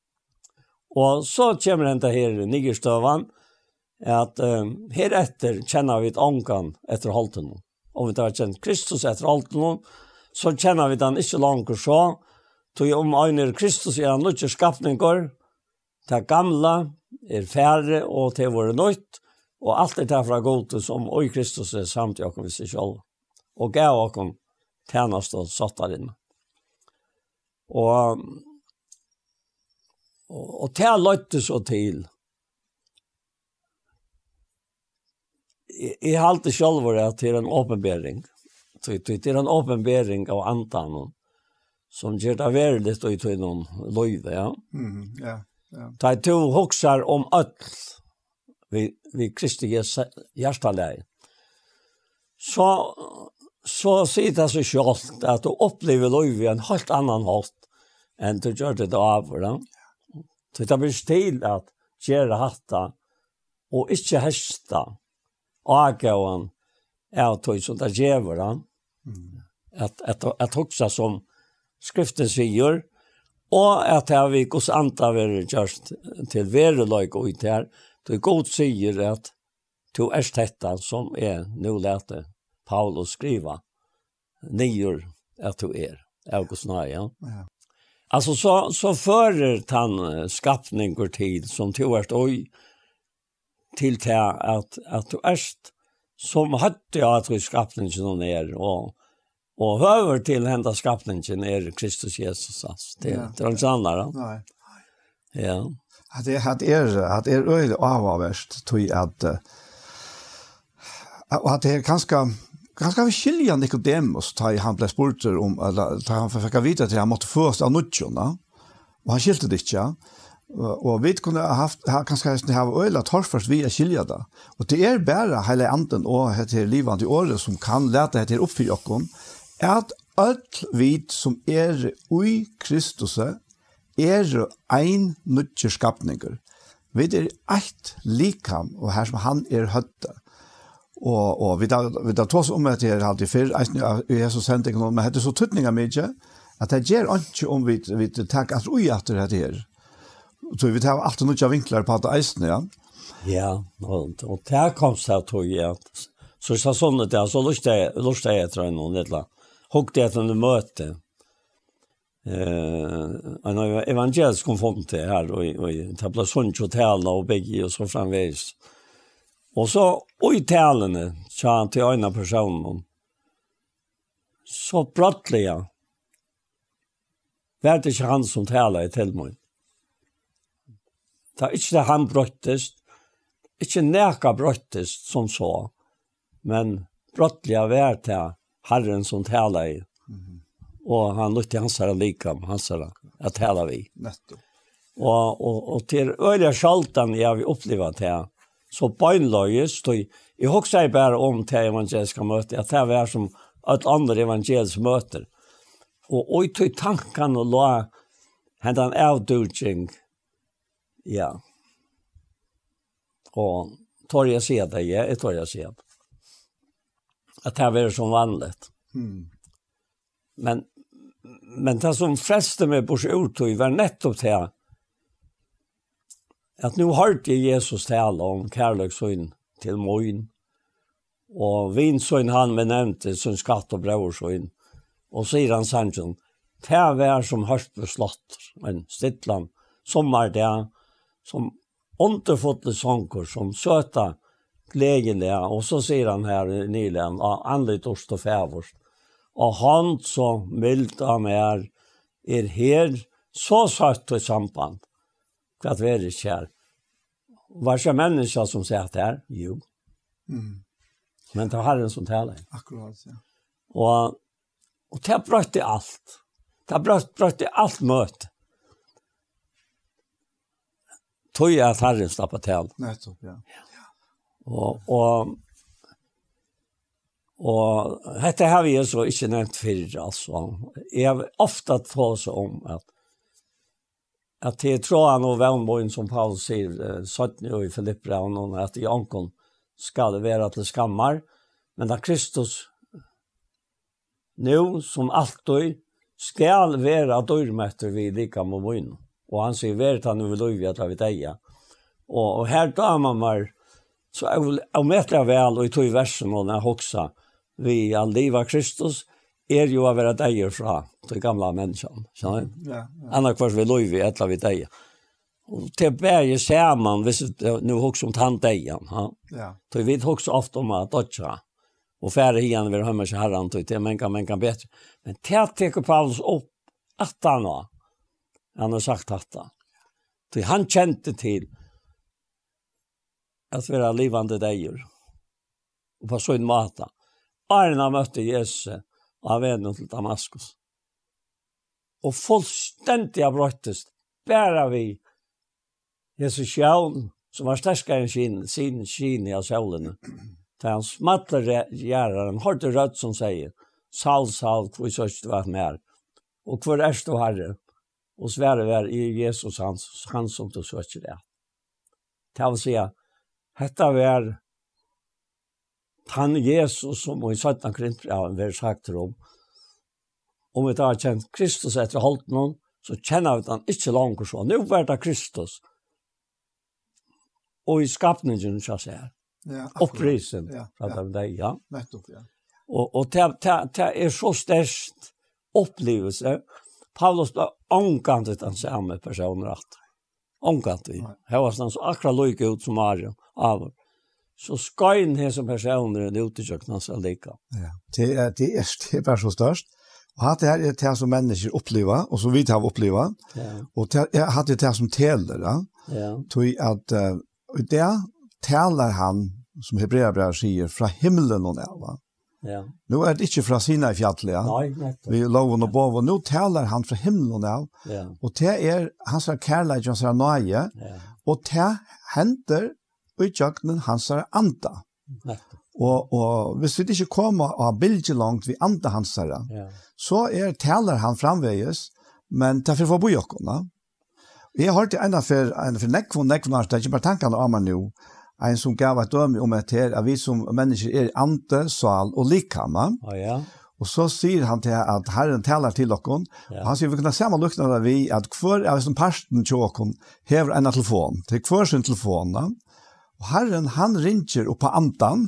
Og så kommer han til her niggerstøvann, at um, her etter kjenner vi et ångan etter halten. Om vi tar kjent Kristus etter halten, så kjenner vi den ikke langt så, Tog om Einar Kristus er han nødvendig skapninger, det gamla er færre og til våre nødt, og alt er derfra gode som oi Kristus er samt i okken vi ikke selv, Og gav okken tjenest og satt der inne. Og, og, og til løyte så til. Jeg, jeg halte selv at det er en åpenbering. Det er en åpenbering av antanen som gjør det verligt og i noen løyve, ja. Mm, ja, ja. Da jeg tog om alt vi, vi Kristi hjertaleg, så, så sier det så selv at du opplever løyve en helt annan hållt enn du gjør det av, ja. Så det blir stil at gjøre hatta og ikke hesta avgåan er tog som det gjør, ja. Mm. At, at, at, at hoksa som skriften sier, og at her vi gos anta veri just til vereløyk og ut her, du god sier at du er dette som er nå lete Paulus skriva, nyer at du er, august nøye. Ja. ja. Alltså så så förer han skapningar tid som tvärst oj till till att att du ärst som hade jag att skapningen som är och Och över till hända skapningen är Kristus Jesus alltså. Det är ja. inte annat. Nej. Ja. Att det hade er att det är öde avvärst tror jag att och att det är ganska ganska förskiljande skilja Nicodemus och han ble spurt om eller ta han försöka vite att han måste först av nutjorna. og han skilte det inte. Och vi kunne ha haft ha kanske nästan ha öla torfast vi är skiljade. Och det är bare hela anden och heter livet i året som kan lära det oppfyr okken at alt vit som er ui Kristus er ein nutje skapningur. Vi er eitt likam, og her som han er høtta. Og, og vi tar, vi tar tås om at det er alltid fyrr, jeg er så sendt ikke noe, men det er så tøtninga mye, at det gjør ikke om vi, vi tar at ui at det her. Så vi tar alltid nutje vinklar på at det eisne, ja. Ja, og, og det er kom seg, tror jeg, at så er det sånn at jeg, så lust jeg, lust jeg noen, et eller hugg det under møte. Eh, en evangelisk konfront det ble sånn til å tale og begge og så framvis. Og så og i talene, sa han til ena personen. Så brottliga. Vart det han som taler i tilmøy. Det er ikke det han brottest. ikke näka brottest som så. Men brottliga vart til Herren som talar i. Mm. Och han lytte hans här likam, hans här att tala vi. Netto. Och och och till öliga skaltan jag vi upplevt här. Så bönlöjes då i huxar bara om till evangeliska möte att det var som ett andra evangelisk möte. Och oj till tankan och la hända en avdurging. Ja. Och tar jag se det, jag tar jag se det att det var som vanligt. Mm. Men men det som freste meg på seg ut og var nettopp til at nu hørte jeg Jesus tale om kærløksøyn til Moin, og vinsøyn han med nevnte som skatt og brøversøyn, og sier han sannsyn, det var som hørt på slott, men stittland, somar det, som underfotle sånger, som søta, glädjeliga. Och så säger han här nyligen, anligt oss och fävors. Och han som milt av mer är här så satt i samband. För att vi är kär. Vars är människa som säger att det här? Jo. Mm. Men det har en sån tala. Akkurat, ja. Och, och det brötte allt. Det brötte allt möte tog jeg at herren slapp av til. Nettopp, ja. ja. Og, og, og dette har vi så ikke nevnt før, altså. Jeg har ofte tås om at at det er tråden og vannbojen som Paulus sier, eh, 17 og i Filippraun, at i ankom skal det være til skammar, men at Kristus nu som alltid skal være dørmetter vi lika med bojen. Og han sier, vet han over løyvi at vi deg. Og, og her tar man meg Så jeg vil avmetre vel, og i tog versen og når jeg hoksa, vi all liv av Kristus, er jo å være deier fra de gamle menneskene, skjønner du? Ja, ja. Annars vi lov i et eller vi deier. Og til bære ser man, hvis det nå hoksa om tann deier, ja. ja. Så vi hoksa ofte om at dødja, og færre igjen vil hømme seg herren, til det men kan bedre. Men til at teker Paulus opp at han var, han har sagt at han. Så han kjente til at vi er livande deir. Og på sånn mata. Arna mötte Jesus av vägen til Damaskus. Och av avbröttes bæra vi Jesus sjøen som var sterskere enn sin, sin kin i solen. Där han smattade gäraren, hörde rødt som säger Sal, sal, hvor sørst du var mer. Og hvor er du herre? Og svære vær i Jesus hans, han som du sørst det. Det vil si at Hetta var han Jesus som i 17 Korintbraven var sagt om. Om vi tar kjent Kristus etter holdt noen, så kjenner vi han ikke langt så. Nå var det Kristus. Og i skapningen, så jeg jeg. Ja, Opprisen, ja, ja. pratar ja. Nettopp, ja. Og, og det, det, det er så størst opplevelse. Paulus ble omgandet den samme personen rett omgant vi. Her var sånn så akkurat lykke ut som Mario, av. Så skal skøyen her som personer er ute i kjøkkenet allike. Ja, det er, det er, det er bare så størst. Og hatt det her er det som mennesker opplever, og som vi tar opplever. Ja. Og det er hatt det som teler, da. Ja. Tog at, uh, det taler han, som hebreabrevet sier, fra himmelen og ned, va? Ja. Nu är det inte från sina i fjallet, ja. Nej, nettopp. Vi lovar och bovar. Nu talar han från himlen av. Ja. Och det är hans kärlek och hans nöje. Ja. Och det händer i jöknen hans anda. Nettopp. Og, og hvis vi ikke kommer og har bildet langt vi anda hans herre, ja. så er taler han framveges, men derfor får bo jokkene. Jeg har hørt en av for, en for nekvån, nekvån, det er ikke bare tankene om nu. nå, en som gav et døme om et her, at vi som mennesker er ante, sal og likhamma. Oh, ja. Og så sier han til at Herren taler til dere, ja. og han sier vi kunne sammenlukne av vi, at hver av som parten til dere hever en telefon, til hver sin telefon, og Herren han ringer opp på antan,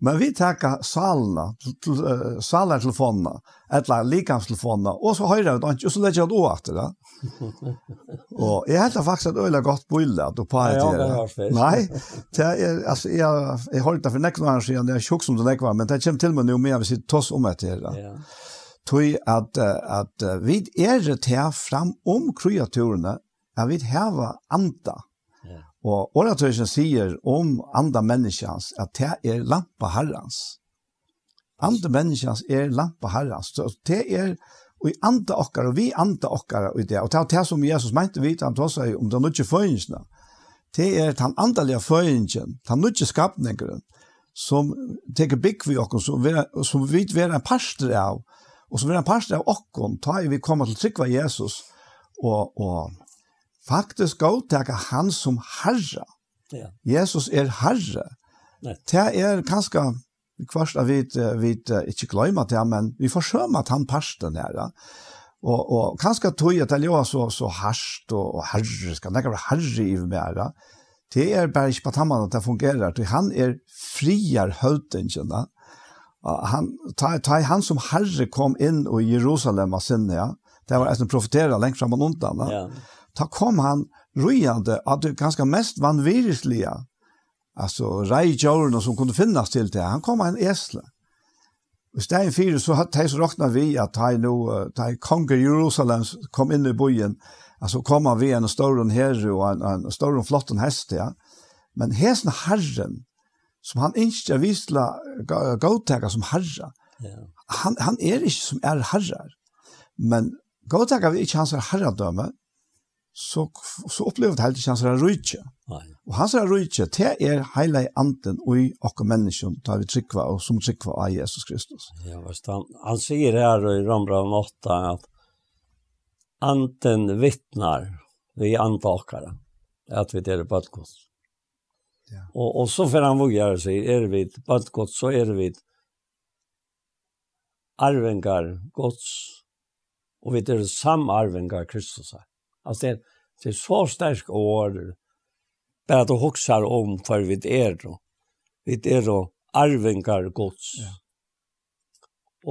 Men vi tackar salene salna telefonerna, eller likamstelefonerna, og så höjde vi det, og så legger jeg det også åt det. Da. och jag hade faktiskt ett öjla gott bulla då på det. Ja, det har Nei, det er, altså, jeg, jeg har det for nekken år siden, det er tjukk som det näkvarna, men det kommer til meg nå med jag vill tos oss om det här. Ja. Tui at, at vi er det her fram om kreaturene, at vi har anta. Og oratøysen sier om andre menneskjans at det er lampa herrens. Andre menneskjans er lampa herrens. Så det er og i andre okkar, og vi andre okkar i det. Og det er det som Jesus mente vi, han tog seg om den nødvendige føyingsene. Det er den andelige føyingen, den nødvendige skapningeren, som teker bygg vi okkar, som, vi, som vi er en parster av, og som vi er en parster av okkar, tar vi kommer til trykva Jesus, og, og faktisk godtaka han som herre. Ja. Jesus er herre. Det er kanskje kvart av vi, vi ikke glemmer det, men vi forsømmer at han parsten her. Ja. Og, og kanskje tog at det er så, så herst og, og herre, skal det ikke være herre i meg Ja. Det er bare ikke på tammen at det fungerer, for han er frier høytingen. Han, ta, ta, han som herre kom inn i Jerusalem av sinne, ja. det var en profetera lengt fram og undan. Ja. ja ta kom han rujande av det ganske mest vanvirislige, altså reikjørene som kunne finnes til det. Han kom av en esle. I stedet fire så hadde de så råkna vi at de nå, de konger Jerusalem kom inn i byen, altså kom han vi en større herre og en, en større flott hest, ja. Men hesten herren, som han ikke visla gåtega som herre, ja. han, han er ikke som er herrer. men gåtega vi ikke hans herredømme, så, så opplevde helt ikke hans her rydtje. Og hans her det er hele anden og i okke mennesken, da vi trykva og som trykva av Jesus Kristus. Ja, visst, han, han sier her i Romra 8 at anden vittnar vi antakare att at vi er bødgods. Ja. Og, og så får han vågjere seg, er vi bødgods, så er vi arvengar gods, og vi er samarvengar Kristus her. Alltså det, det är så starka år. Bara att du huxar om för vi er då. Vid er då arvingar gods. Ja.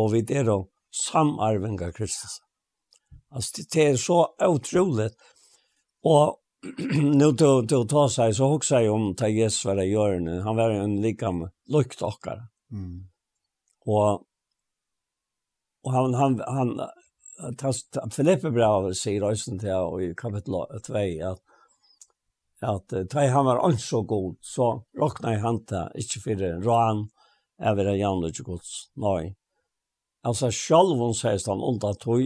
Och vid er då samarvingar Kristus. Alltså det är så otroligt. Och nu då då tar sig så huxar jag om ta Jesus vad det gör nu. Han var en likam luktockare. Mm. Och och han han han Filippe brev sier også til jeg i kapitel 2 at at da han var ikke så god, så råkna jeg han til ikke for råan over en jævnlig ikke gods. Nei. Altså selv hun sier han under tog,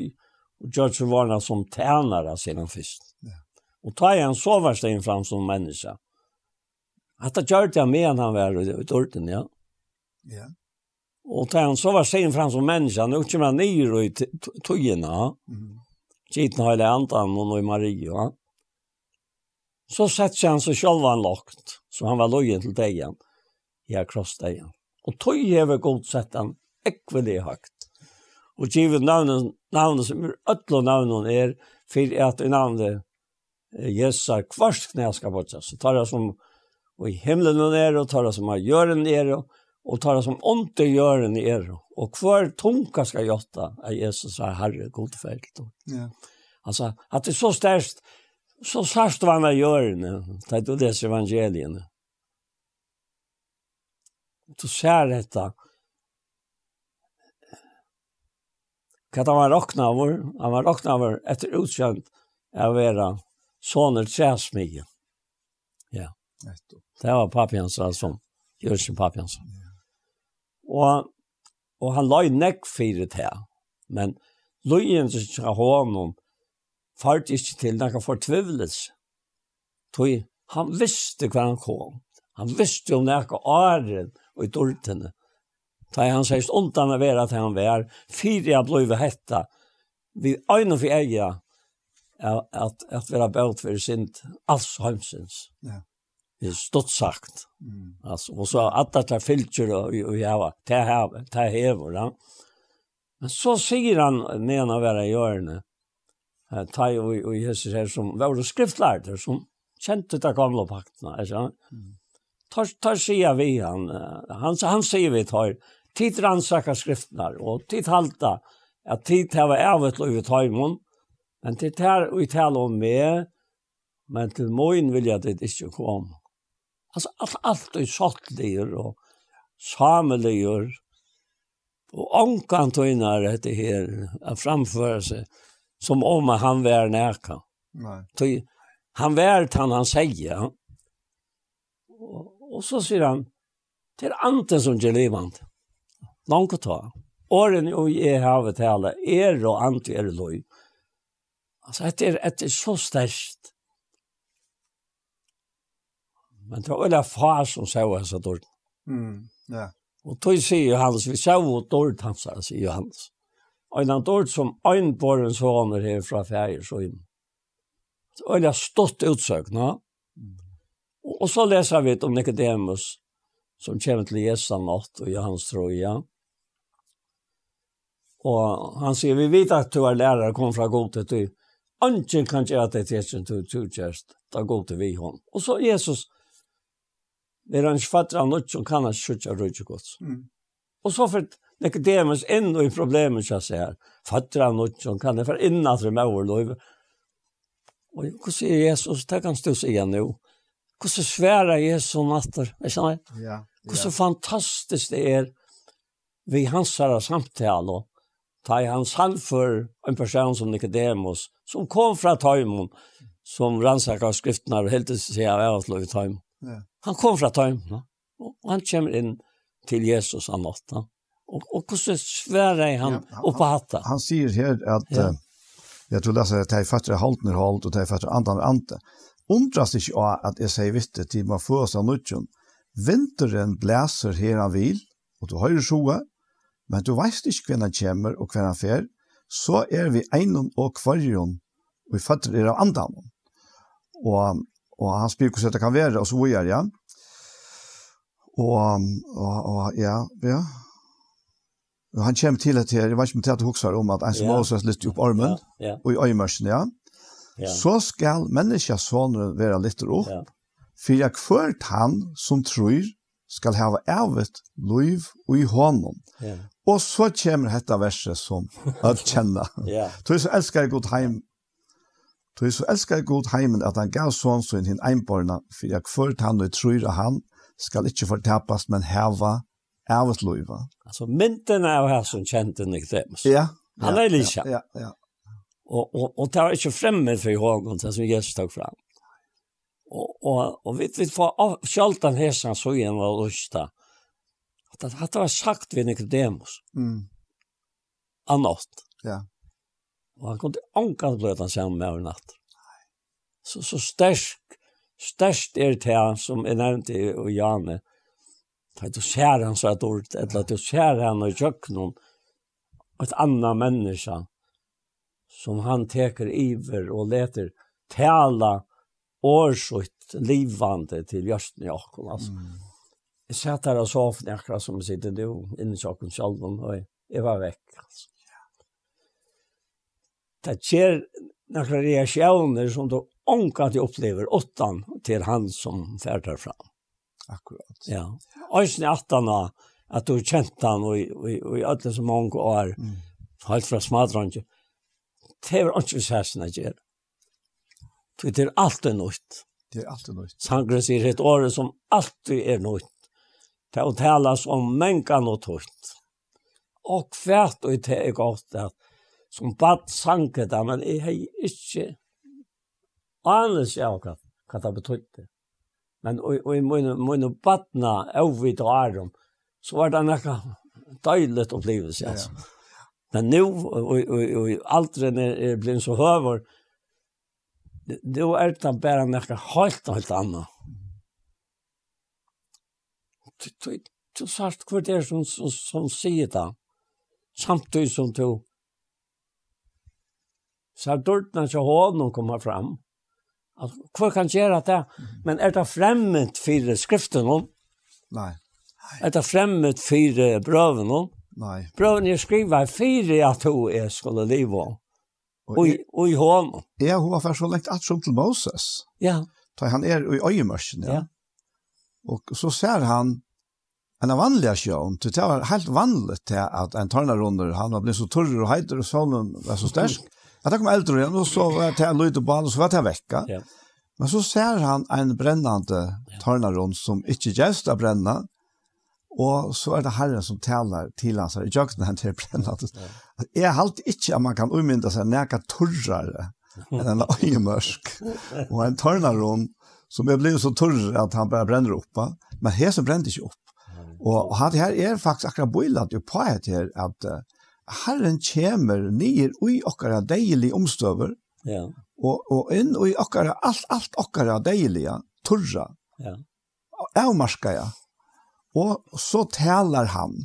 og gjør seg varna som tænare siden først. Ja. Og ta han så verst inn fram som menneske. At det gjør det med han var i dørten, ja. Ja. Og där han så var sen fram som människan och kommer ner i tojorna. Mm. Gitna har det antan och i Maria. Så satt han så själva han lagt, Så han var lojen till dejan. Jag krossade igen. Och tog över godsatt han ekvelig högt. Och givet navnet, navnet som er ötla navnet är för att i navnet Jesar kvarst knä ska bortsa. Så tar jag som och i himmelen er, og och tar det som har gjøren er, och og tar det som ondt i gjøren i er. Og hver tunga skal gjøtta er Jesus er herre god felt. Ja. Alltså at det er så størst, så størst var han av gjøren, det det leser evangelien. Du ser dette, hva han var råkna over, han var råkna over etter utkjent av vara soner træsmige. Ja. Det var papi hans som, Jørgen papi. Ja. Og, og han la i nekk fyrir til. Men løyen som ikke honom fart ikke til nekka fortvivlis. Tog, han visste hva han kom. Han visste om nekka åren og i dårtene. Da han sier undan av vera til han var, fire jeg ble hetta, vi øyne for eia, at, at vera bøt for sint, alls heimsins. Ja. Det är stort sagt. Mm. Alltså, och så att det är filter och, och jag var, det här, det här var då. Men så säger han, menar vara jag gör nu, ta och, och Jesus här som var skriftlärde, som kjente det gamla pakterna, ikke Mm. Tar, tar sier vi han, han, han sier vi tar, tid rannsaka skriftene, og tid halta, at tid har vært ævet og ut høymon, men tid her og tale om med, men til morgen vil jeg det ikke komme. Alltså allt allt är sottliger och sameliger och ankan tøynar det här att framföra sig som om han var närka. Nej. Ty, han var han han säger. Och, och så säger han till anten som ger levande. Någon ta. Åren och jag har talat er och ant er loj. Alltså det är det så starkt. Men det var veldig far som sa hans av dården. Mm, ja. Og tog sier Johannes, vi sa jo dård hans, sier Johannes. Og en dård som øyne på den sånne her fra ferie, så inn. Det var veldig stått utsøk, no? Og så leser vi om Nicodemus, som kommer til Jesu natt, og Johannes tror troja. Og han sier, vi vet at du er lærere, kom fra god til du. Anken kan gjøre det til du, du kjørst, da går til vi hon. Og så Jesus, Det er en ikke fatter av noe som kan han skjøtja rødje godt. Mm. Og så for nekker det mens inn i problemet som jeg ser. Fatter av noe som kan ha for innan til meg overløyve. Og hva sier Jesus? Det kan stås igjen nå. Hva så svære Jesus natter? Jeg kjenner det. Ja. Hva så fantastisk det er vi hans her samtale. og Ta i hans hand for en person som Nicodemus, som kom fra Taimon, som rannsakar skriftene og helt til seg av avsløyve Taimon Ja. Han kom fra tøymna, og han kommer inn til Jesus av natta. Og, og hvordan sverre han ja, oppe hatta? Han, han sier her at, ja. uh, jeg tror leser at jeg fatter halten er halt, og jeg fatter andan er ante. Undrast ikke av at jeg sier vitte til man får seg nødgjøn. Vinteren blæser her han vil, og du høyre sjoe, men du veist ikke hvem han kommer og hvem han fer, så er vi einon og kvarjon, og vi fatter er av andan. Og og han spyr hvordan det kan være, og så gjør er, Ja. Og, og, og, ja, ja. Og han kommer til at her, jeg vet ikke om det er hokser om at en som også har litt opp armen, ja, ja. og i øyemørsen, ja. ja. Så skal menneskja sånne være litt opp, ja. for jeg kvart han som tror skal ha evet liv og i hånden. Ja. Og så kommer dette verset som å kjenne. ja. Så elskar jeg godt heim Tog så elskar god heimen at han gav sånn sin hin einborna, for jeg kvart han og tror at han skal ikkje fortapast, men heva ævet loiva. Altså mynden av her som kjente Nick Dems. Ja. Han er lika. Ja, ja. Og, og, og det var ikke fremmed for hånden, det som Jesus tok fram. Og, og, og vi vet for sjaldan hesan så igjen var lusta. At det var sagt vi Nick Demus. Mm. Annast. Ja. Og han kunne ankan bløt han sammen med over natt. Så, så størst, størst er det her, som er nevnt i og Jane, da du ser han så et ord, eller du ser han og i kjøkkenen, et annet menneske, som han teker iver og leter tala årsut livande til jørsten i okken, altså. Mm. Jeg satt her og sov akkurat som jeg sitter nå, inni kjøkken selv, og jeg var vekk, altså det sker några reaktioner som då onkat jag upplever åttan till han som färdar fram. Akkurat. Ja. Ösn åttarna att du känt han och och i alla som många år mm. helt från smadrange. Det var inte så här snäger. Det är alltid något. Det är alltid något. Sangre säger ett år som alltid är något. Det har talas om mänkan och tutt. Och kvärt och det är gott att som bad sanke det, men jeg har ikke anelse av hva, hva det betydde. Men og, og i mine, mine badna, avvitt og ærum, så var det noe døylet opplevelse, altså. Ja, ja. Men nå, og, og, og, og alderen er, er blitt så høver, nå er det bare noe helt, helt annet. Du, du, du, sagt hva det er som, som, som sier det, samtidig som du, du, Så har dørtene til hånden komma fram. Altså, hva kan gjøre det? Men er det fremmed for skriften? Nei. Er det fremmed for brøven? Nei. Brøven er skriver for at hun er skulle leve. Og i, hon. hånden. Ja, hun var først så lengt at som til Moses. Ja. Da han er i øyemørsen, ja. ja. Og så ser han en av vanliga sjön. Det var helt vanligt till att en tørna runder, han var blivit så torr och heiter och solen var så stärsk. Ja, det kom eldre igjen, og så var det en lyd på han, og så var det vekka. Ja. Men så ser han en brennande tarnaron som ikke gjerst av brenna, og så er det herren som taler til hans i jøkken han til brennende. Jeg halte ikke at man kan umynda seg nækka torrere enn en øyemørsk, og en tarnaron som er blevet så torr at han bare brenner opp, men her så brenner ikke opp. Og han her er faktisk akkurat boilat jo på et her at uh, Herren kommer nyer ui okkara deilig omstøver, ja. og, og inn ui okkara, alt, alt okkara deilige, turra, ja. avmarska, ja. Og så talar han.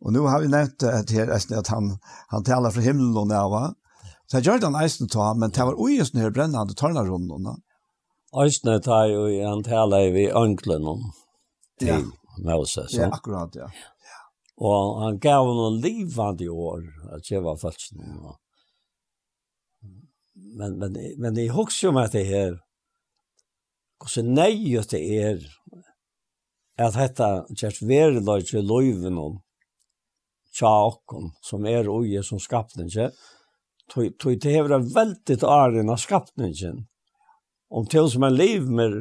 Og nu har vi nevnt at, her, at han, han talar fra himmelen og nava. Så jeg gjør det han eisen ta, men det var ui sånn her brennende tørnarundene. Eisen tar jo, han tale vi ønklen om til ja. Moses. Ja, akkurat, ja. ja. Og han gav noen livande år, at jeg var følelsen. Men, men, men jeg husker jo at det her, hvordan nøyet det er, at dette kjært verilag til løyven om, tja som er uje som skapninge, tog det hever hevra veldig arena skapningen, om til som er liv med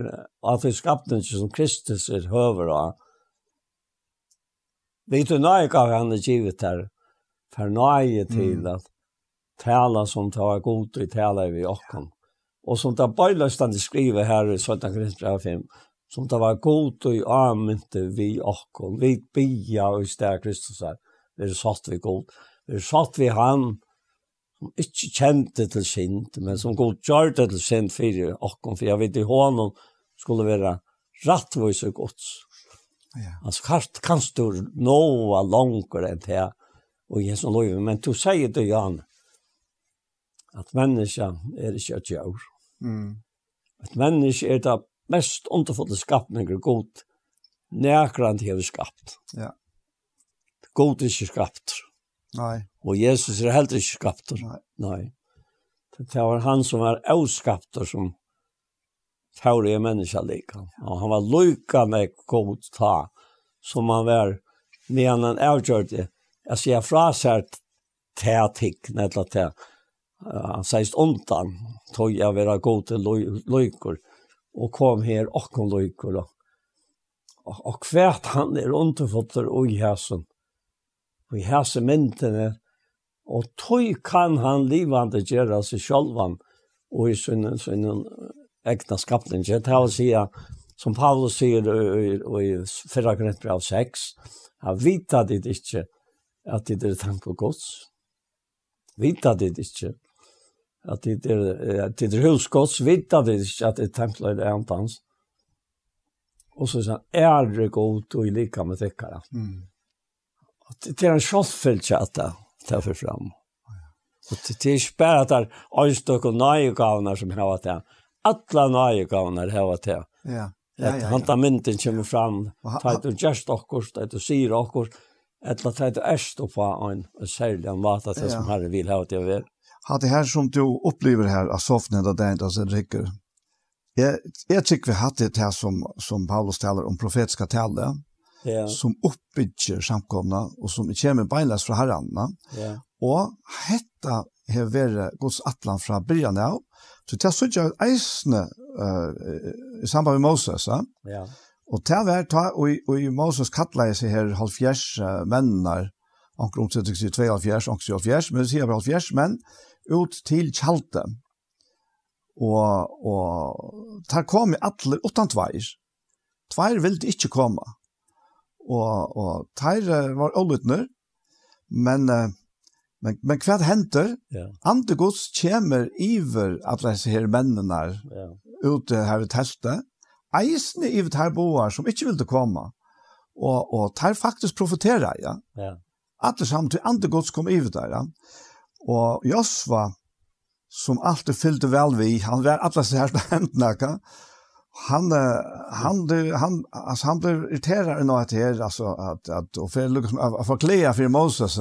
at det skapningen som Kristus er høver av, Vet du, nøye gav han det givet her, for nøye til at tala som det var god i tala vi åkken. Og som det bøyløstande skriver her i 17 Kristian 5, som det var god i avmynte vi åkken, vi bia og i sted Kristus her, vi er satt vi god, vi er satt vi han, som ikke kjente til synd, men som god gjør det til synd for åkken, for jeg vet i hånden skulle være rettvis og gods. Ja. Alltså kanst kanst du nåa långare än det och Jesu lov men du säger det Jan att människan är det kött jag. Mm. Att människan är det mest underfulla skapningen god närkrant har skapt. Ja. God är inte skapt. Nej. Och Jesus är heller inte skapt. Nej. Nej. Det var han som var oskapt som taurige menneska lika. Og han var lykka med god ta, som han var, medan han avgjørte, jeg sier fra seg til tikk, netla til, han sier undan, tog jeg være god til lykker, og kom her okkom lykker, og, og, og hvert han er underfotter og i hæsen, og i hæsen myndene, og tog kan han livande gjøre seg sjølvan, og i sin, sin egna skapningen. Det vil si som Paulus sier i fyrra grøntbrev av 6, at vita det ikke at det er tank på gods. Vita det ikke at det er, at det er hus gods, vita dit ikke at dit er tanke og antans. Og så sier han, er det godt og i lika med tekkere. Mm. Det er en sjålfelt at det tar for fram. Og det er ikke bare at det er øyestøk og nøyegavner som har vært det alla nøye gavnar hava til. Ja. Ja, ja, ja. mynden kommer fram, tar du gjerst okkur, tar du syr okkur, eller tar du erst opp på en særlig en vata til som herre vil ha til å være. Ha det her som du opplever her av soffnen av det altså rikker. Jeg, jeg tykker vi har det her som, som Paulus taler om profetiska tale, ja. som oppbygger samkomna og som kommer beinleis fra herrarna. Ja. Og hetta har vært Guds atlan fra byrjan av, Så det er sånn at eisene i samband med Moses, ja. Ja. Og det var ta, og, og Moses kattler seg her halvfjers uh, mennene, anker omsettet seg tvei halvfjers, anker halvfjers, men det sier bare halvfjers menn, ut til kjalte. Og, og der kom i alle utan tveir. Tveir ville ikke komme. Og, og tveir var ålutner, men uh, Men, men hva henter? Ja. Antegods kommer iver at disse her mennene ja. ute her i teltet. Eisene iver her boer som ikke ville komme. Og, og tar faktisk profeterer ja. ja. Alle sammen til antegods kom iver der. Ja. Og Josva, som alltid fyllde vel vi, han var alle disse her hendene, ja. Han han han alltså han blir irriterad när det är alltså att att och för liksom att förklara för Moses.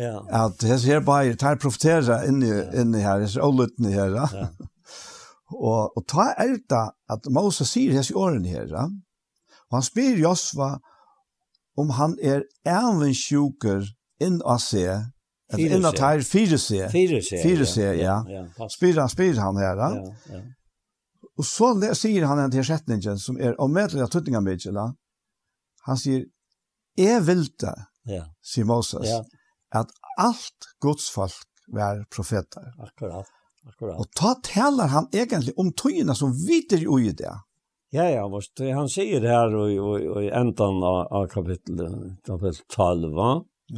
Ja. At hes her bare tar profetera inni, i i her, så olutn her. Ja. og og ta elta at Moses sier hes i åren ja. Og han spyr Josva om han er even sjuker inn av se, eller inn av tær fire seg. Fire seg, fire ja. ja. Spyr han, spyr han her. Ja, ja. Og så sier han en tilsetningen som er omedelig av tøtninga midtjela. Han sier, «Jeg vil det», ja. sier Moses, ja. at alt Guds folk var profeter. Akkurat, akkurat. Og ta talar han egentlig om tøyene som videre i det. Ja, ja, vart, han sier her i, i, i enden av, av kapitel, kapittel 12,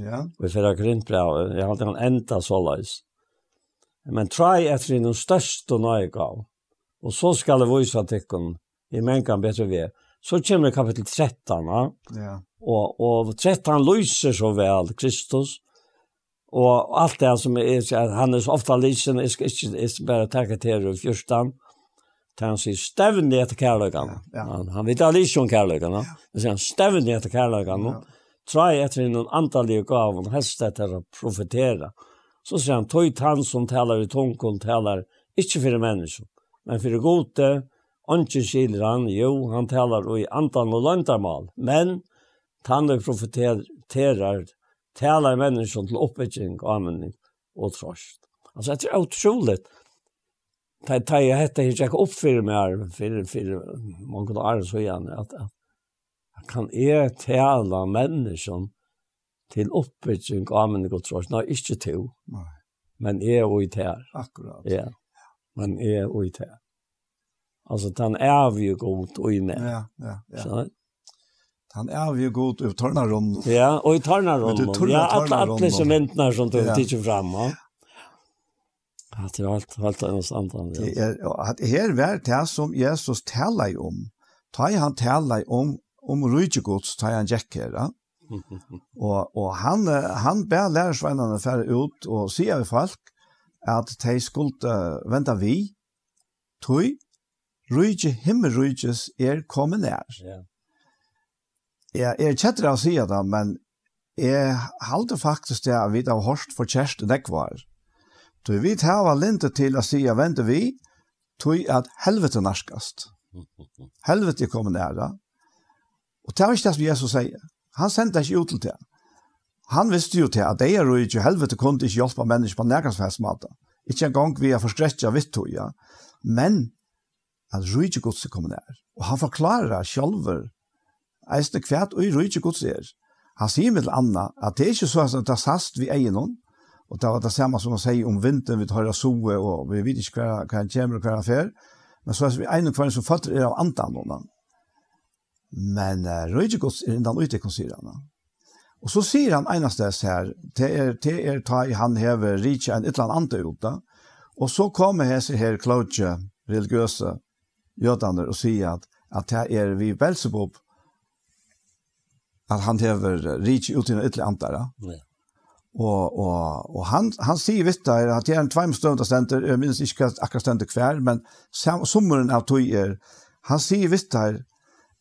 ja. og i fyrre grintbrev, jeg halte han enda såleis. Men try etter den største nøygav, og så skal det vise tikkun i mengan bedre vi. Så kommer kapitel 13, ja. og, og 13 lyser så vel Kristus, Og alt det som er, han er så ofte lysen, jeg skal ikke jeg skal bare takke til det fyrstan, til han sier stevne etter kærløkene. Ja, ja. Han, han vet aldri ikke om kærløkene, ja. men sier stevne etter kærløkene, ja. trai etter noen antallige gaven, helst etter å profetere. Så sier han, tog han som taler i tunken, taler ikke for mennesker, men for gode, Onke skiler han, jo, han taler i antan og lantarmal, men han profeterar talar människan till uppväckning, användning och trost. Alltså det är otroligt. Det är det jag hette jag gick upp för mig för, för många år så igen att, att kan är tala människan till uppväckning, användning och trost. Nej, inte till. Nej. Men är och i tär. Akkurat. Ja. Men är och i tär. Alltså den är vi ju god och inne. Ja, ja, ja. Så, Han är vi god ut tornar. Ja, och i tornar runt. Ja, alle alla som väntar som du tittar fram. Ja. Att det allt allt annars andra. Det är att här var det som Jesus talar om. Ta han talar om om rikegods, ta han jekker, ja. och och han han ber lärsvännerna för ut och sier vi folk att de skulle vänta vi. Tui, rujtje himmelrujtjes er kommet nær. Ja. Ja, jeg er kjettere å si det, men jeg halte faktisk det at vi har hørt for kjæreste nekvar. Du vet her var linte til å si at venter vi, tog at helvete narskast. Helvete kommer nære. Og det var ikke det som Jesus sier. Han sendte ikke ut til det. Han visste jo til at det er jo ikke helvete kunne ikke hjelpe mennesker på nærkastfestmater. Ikke en gang vi har forstrettet vitt tog, ja. Men at rujtje godset kommer nær. Og han forklarer selv eisne kvært og i rujtje gods er. Han sier med Anna at det er ikke så at det er sast vi eier noen, og det var det samme som han sier om vinteren vi tar av soe, og vi vet ikke hva, han kommer og hva han fer, men så er vi eier noen som fatter er av andan noen. Men uh, rujtje gods er innan ute, kan sier han. Og så sier han eneste her, det er, det er ta i han hever rikje en et eller annet ute, og så kommer hese her klodje, religiøse, jødene, og sier at, at det er vi Belzebub, at han hever rik ut i utan ett antara. Ja. Og, og, og han han sier vidt der at det er en tvåmstående stenter, jeg minns ikke akkurat stenter hver, men sommeren av tog er, han sier vidt der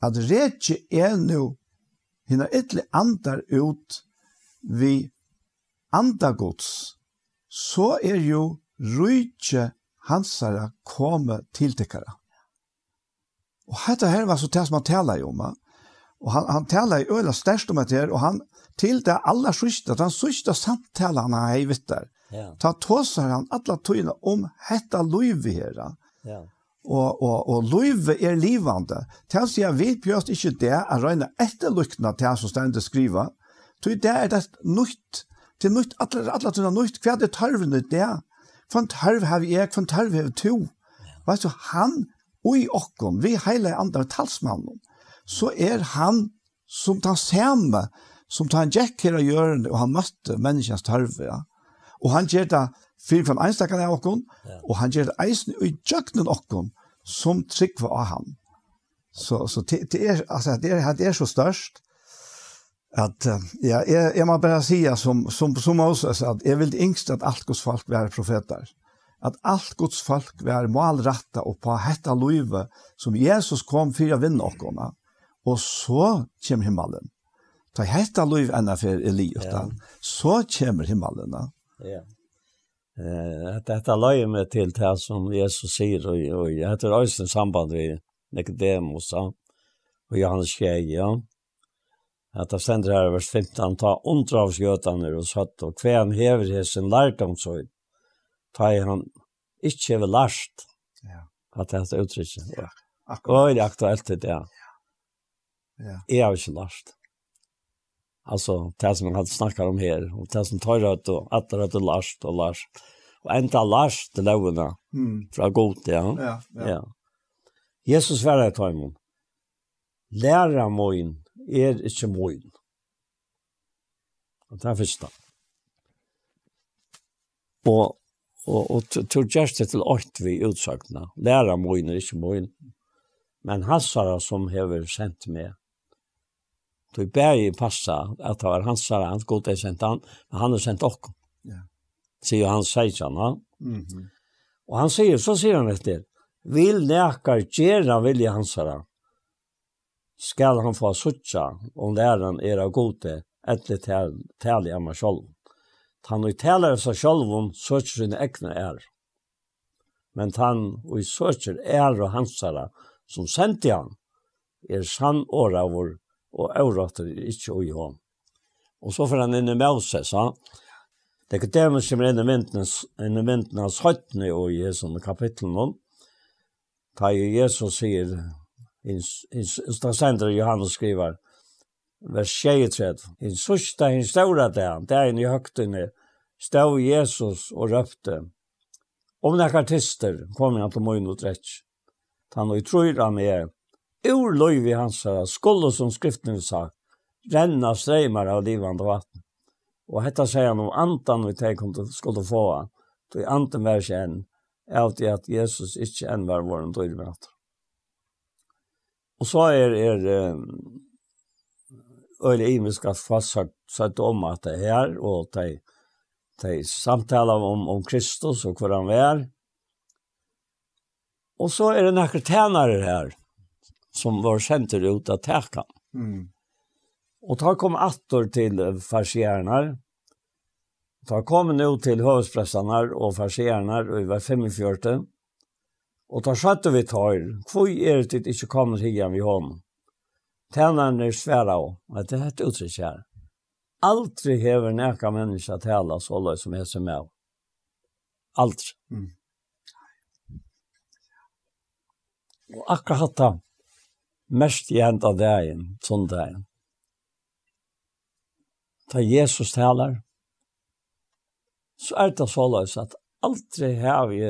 at rich er nu hinner ett antar ut vi andagods så er jo rike hansara komme til tikkara. Og dette her var så det som han taler om, Og han han talar i øyla størst om det här han til det aller sørste, den sørste samtalen han har i vittar. Ja. Ta tåsar han alla tøyna om hetta Louis her. Ja. Og, og, og løyve er livande. Til å si at vi bjørst ikke det er røyne etterlukkene til han som stendet skriva. Til det er det nøyt, til nytt, alle, alle tøyne nytt, hva er det tarvene det? Hva tørv har vi jeg, hva tørv har vi to? Vet du, han og i okken, vi hele andre talsmannen så er han som tar samme, som tar en jekk her og gjør det, og han møtte menneskens tarve, ja. Og han gjør det fyrir fram einstakkene av okkon, ja. og han gjør det eisen i jøkkenen okkon, som trygg var av han. Så, så det, det, er, altså, det, er, det er så størst, at ja, jeg, jeg må bare si som, som, som Moses, at jeg vil yngst at alt Guds folk være profeter. At alt Guds folk være malretta og på hetta løyve som Jesus kom for å vinne okkona og så kommer himmelen. Ta hetta liv enn for Eliot, ja. så kommer himmelen. Ja. Eh, detta löjer med till det som Jesus säger och, og jag heter Öjsten samband med Nicodemus och Johannes Kjeg, ja. Att det ständer här vers 15, ta ondra av skjøtene och satt och kväm hever hesen lärdomsöjd. Ta i han ikke hever lærst, Ja. Att det er uttrykket. Ja. Akkurat. Och det aktuelt aktuellt det, ja. Ja. Jeg har ikke lært. Altså, det som man hadde om her, og det som tar rødt og etter rødt og lært og lært. Og enda lært til lovene mm. fra god, ja. Ja, ja. ja. Jesus var det, Taimon. Læra moin er ikke moin. Og det er første. Og og og tur just til åt vi utsagna. Læra moin er inte moin. Men hassara som hever sendt med Då bär passa att det var hans sara, han god det sent han, men han har sent och. Ja. Säger han säger så va. Mhm. Och han säger så säger han efter. Vill läkar gera vilja hans sara. Skall han få sucha om läraren är av gode eller till till i amma själv. Han och talar så själv om sucha sin egna är. Men han och i sucha är och hans sara som sent han är sann åra vår og avrater er ikke å gjøre. Og så får han inn i Moses, ha? Det er ikke det man kommer inn i vintenes, av 17 vintenes og i Jesu kapitlen nå. Da Jesus sier, da sender Johannes skriver, vers 23, «I sørste hins ståra dagen, dagen i høgtene, stod Jesus og røpte, om det er tister, kom han til møgn og dretsk. Han og tror han er, ur hans sålla skulle som skriften sagt, renna streimar av livande vatten. Og hetta sier han om antan vi teg kom til skulle få han, tog antan vær seg enn, av det at Jesus ikkje enn var vår en døyre Og så er, er um, øyne imiska fastsagt sett om at det her, og de, de samtaler om, om Kristus og hvor han var. Og så er det nekker tænare her, som var skämter ut av täcka. Mm. Och ta kom attor till farsiernar. Ta kom nu till hövspressarna och farsierna och var 45. Och ta skötte vi tar. Kvoj är det inte kommer hit vi har? Tärnan är svära och att det här uttryck här. Aldrig hever näka människa tala så alla som är som är. Aldrig. Mm. Och akkurat hatt mest i enda dagen, sundagen. Da Jesus talar, så er det så løs at aldri har vi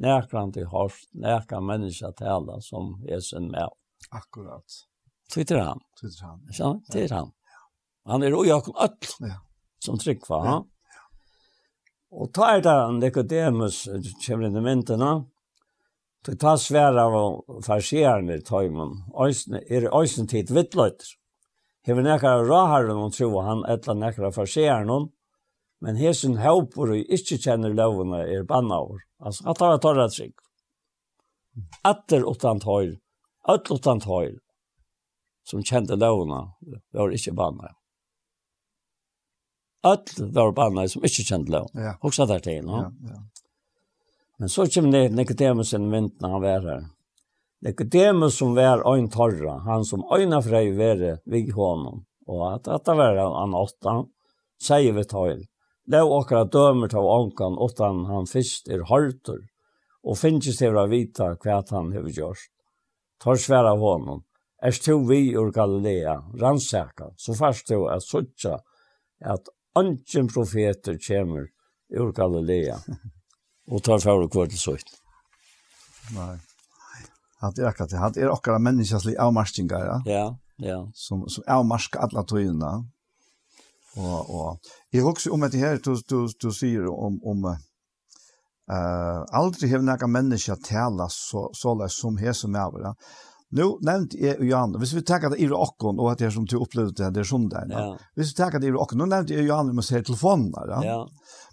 nærkant i hårst, nærkant menneska tala som Jesus er med. Akkurat. Tvitter han. Tvitter han. Ja, det er han. Han er oi akkur alt ja. som for han. Ja. Og tar det Nicodemus, kommer inn i myntene, Det tar svære av farsierende tøymen. Er øysen tid vittløyter. Hever nekkar råharen og tro han etla nekkar farsierende, men hesen håper og ikke kjenner lovene er banna over. Altså, at det var torra trygg. Etter åttan tøyr. Etter åttan tøyr. som kjente lovene, var ikke banna. Etter var banna som ikke kjente lovene. Ja. Hoxa der til, no? Ja, ja. Men så kom det Nicodemus en vint när han var här. Nicodemus som var en torra, han som öjna frej var vid honom. Och att detta var han åtta, säger vi till. Låg åkra dømer av ånkan åttan han först är hörter. Och finnes det att vita vad han har gjort. Tar svär av honom. Er to vi ur Galilea, rannsaka, så fast du att suttja att anken profeter kommer ur Galilea. og tar fære og kvart til søyt. Nei. Han er akkurat det. Han er akkurat menneskeslig avmarskingar, ja? Ja, ja. Som, som avmarskar alle tøyene. Og, og jeg husker om dette her, du, du, du sier om, om uh, aldri har noen mennesker tala så, så leis som hese med over, ja? Nu jeg är Johan, hvis vi tar det i rockon og at det er som du opplevde det det er sånn der, Ja. Hvis vi tar det i rockon, nu nämnt är Johan med se telefonen der, Ja. ja.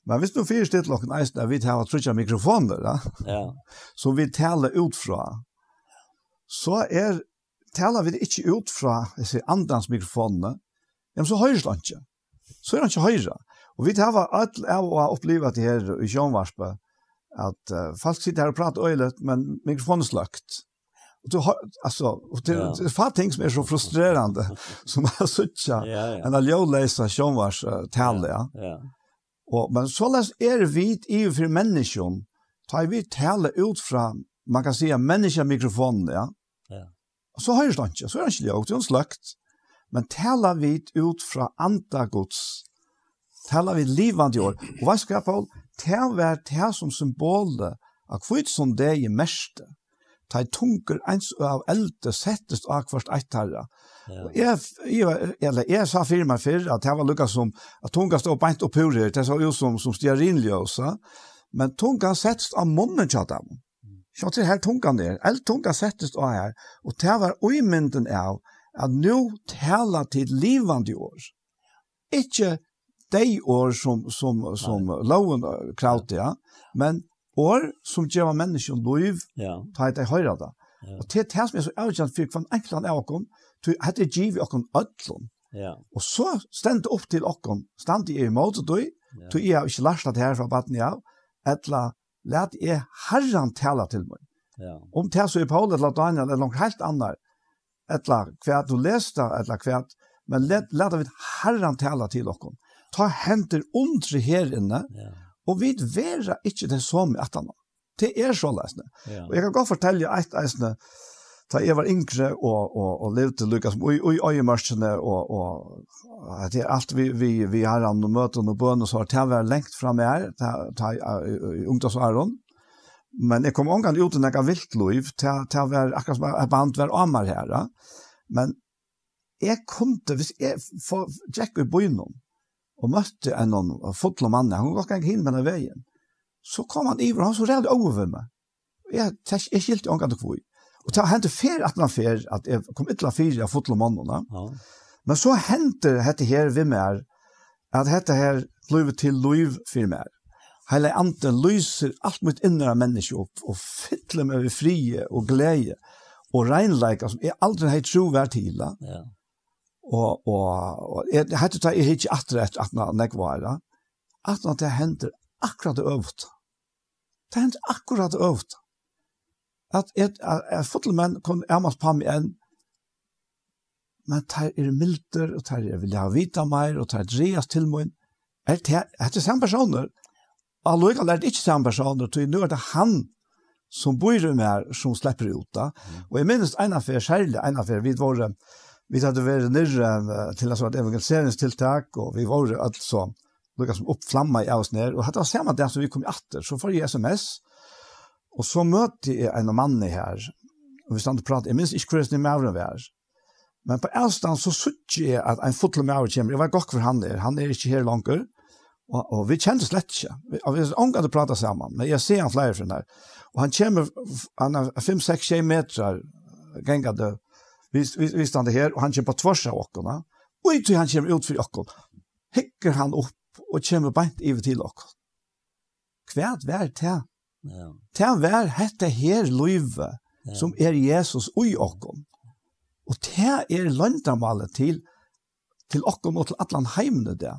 Men hvis du fyrer til klokken eisen, vi tar trutja mikrofoner, da, ja. som vi taler ut fra, så er, taler vi det ikke ut fra disse andrens mikrofonene, ja, så høyres det ikke. Så er det ikke høyre. Og vi tar alt av å oppleve det her i Sjønvarspe, at uh, folk sitter her og prater øylet, men mikrofonen er sløkt. Och du har alltså och det ja. det fan ting som er så frustrerande som er såcha ja, ja. en alljöläsa som Sjønvars uh, tal ja. ja. Og, men såleis er vi i for menneskjon, tar vi tale ut fra, man kan si, menneskemikrofonen, ja. ja. Og så høyres det ikke, så er det ikke ljókt, det er en sløkt. Men tale vi ut fra andagods, tale vi livand i år. Og hva skal jeg, på? Tale vi er tale som symbolet, av kvitt som det er mest ta tunker ens av eldre settest av kvart eittarra. Ja. Jeg, jeg, eller jeg sa fyrir meg fyrir at det var lukka som at tunga stod beint opp hurer, det så jo som, som stearinljósa, men tunga settest av munnen tja dem. Så til her tunga ned, eld tunga settest av her, og det var uimynden av at nu tala til livande år. Ikke de år som, som, som, som loven kravte, ja, men år som gjør mennesker liv, ja. ta et jeg høyre da. Ja. Og til det som er så avgjent for hver enkelt av oss, til at det gir vi oss ødlom. Ja. Og så stend opp til oss, stend i imot og du, til jeg har ikke lært det her fra baden av, etla, let jeg herran tala til meg. Ja. Om det så er Paul eller Daniel eller noe helt annet, etla hva du leste, etla hva, men let, let vi herran tala til oss. Ta henter ondre her inne, ja Og vi vera ikkje den i atana. Det er så løsne. Ja. Og jeg kan godt fortelle eit eisne, da jeg var yngre og, og, og levde Lukas, og, og i øyemørsene, og, og det er alt vi, vi, vi har an og møten og bøn og så, det har vært lengt fra meg her, i ungdomsåren. Men jeg kom omgang ut i nekka viltloiv, det har vært akkurat som jeg band var amar her. Men jeg kom til, hvis jeg fikk i bøynom, og møtte en noen fotla mann, han var ikke hin med veien. Så kom han iver, han så rævde over meg. Jeg, jeg, jeg skilte ångan til kvoi. Og det hendte fer at han fer, at jeg kom ytla fyra av fotla mannene. Ja. Men så hendte dette her vi mer, at dette her løyve til løyv for mer. Hele ante lyser alt mitt innere menneske opp, og fytler meg ved frie og glede, og regnleika som jeg aldri har tro vært til. Ja. Og, og, og jeg hette det, jeg hitt ikke atre etter at jeg var da. At det hender akkurat det øvd. Det hender akkurat det øvd. At jeg, jeg fotelmenn kom ærmast på meg enn, men det er milder, og det er vil ha vita mer, og det er dreas til min. Er det, er det samme personer? Allikevel er det ikke samme personer, for nå er det han som bor i meg som slipper ut da. Og jeg minnes en affær, særlig en affær, vi var, Vi hade vært nere till att evangeliseringstiltak och vi var altså lukka som uppflamma i oss ner. Och hade var samme det som vi kom i atter så får jag sms. Och så mötte jag en mann här. og vi stod och pratade. jeg minns ikke hvordan det är med här. Men på äldstans så såg jag att en fotle med över kommer. Jag var godt för han där. Han är inte här langer, Och, och vi kände slett ikke, og vi ångade att prata sammen, Men jag ser han flera från där. Och han kommer, han er 5-6 meter gängade Vi, vi, vi stannar her, og han kommer på tvers av okkona, og ikke han kommer ut for okkona, Hikker han opp og kommer beint iver til okkona. Hva er det? Ja. Til vær hette her livet som er Jesus ui i. Og det er løndamalet til til okkon og til atlan heimene det.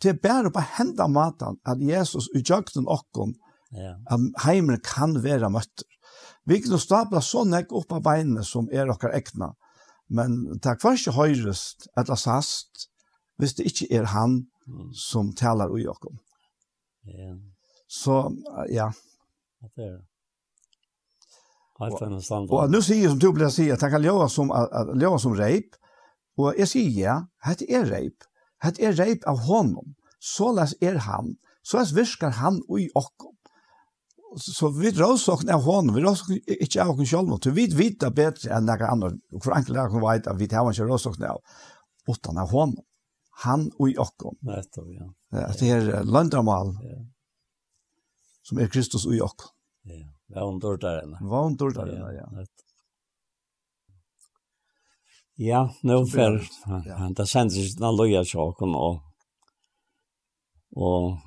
Det er bare på henda matan at Jesus utjøkten okkon ja. at heimene kan være møtter. Vi kan stapla så nek opp av beinene som er okkar ekna, Men det er ikke høyrest, eller sast, hvis det ikke er han som taler ui okkom. Ja. Så, ja. Det er det. Helt annan standard. Och nu säger som du blir sier, at han kan leva som att leva som rape. Och jag sier ja, det är rape. Det är rape av honom. Så er han. Så läs viskar han i och så vi råsokn er hånden, vi råsokn er ikke av oss selv, så vi vet det bedre enn noen andre, og for enkelt er veit at vi tar ikke råsokn av, utan er hon han og i okken. Nettopp, ja. At det er landamal, som er Kristus og i. Ja, hva hun dør der enn. Hva hun der ja. Ja, nå fer, han tar sendes ikke den løye sjokken, og, og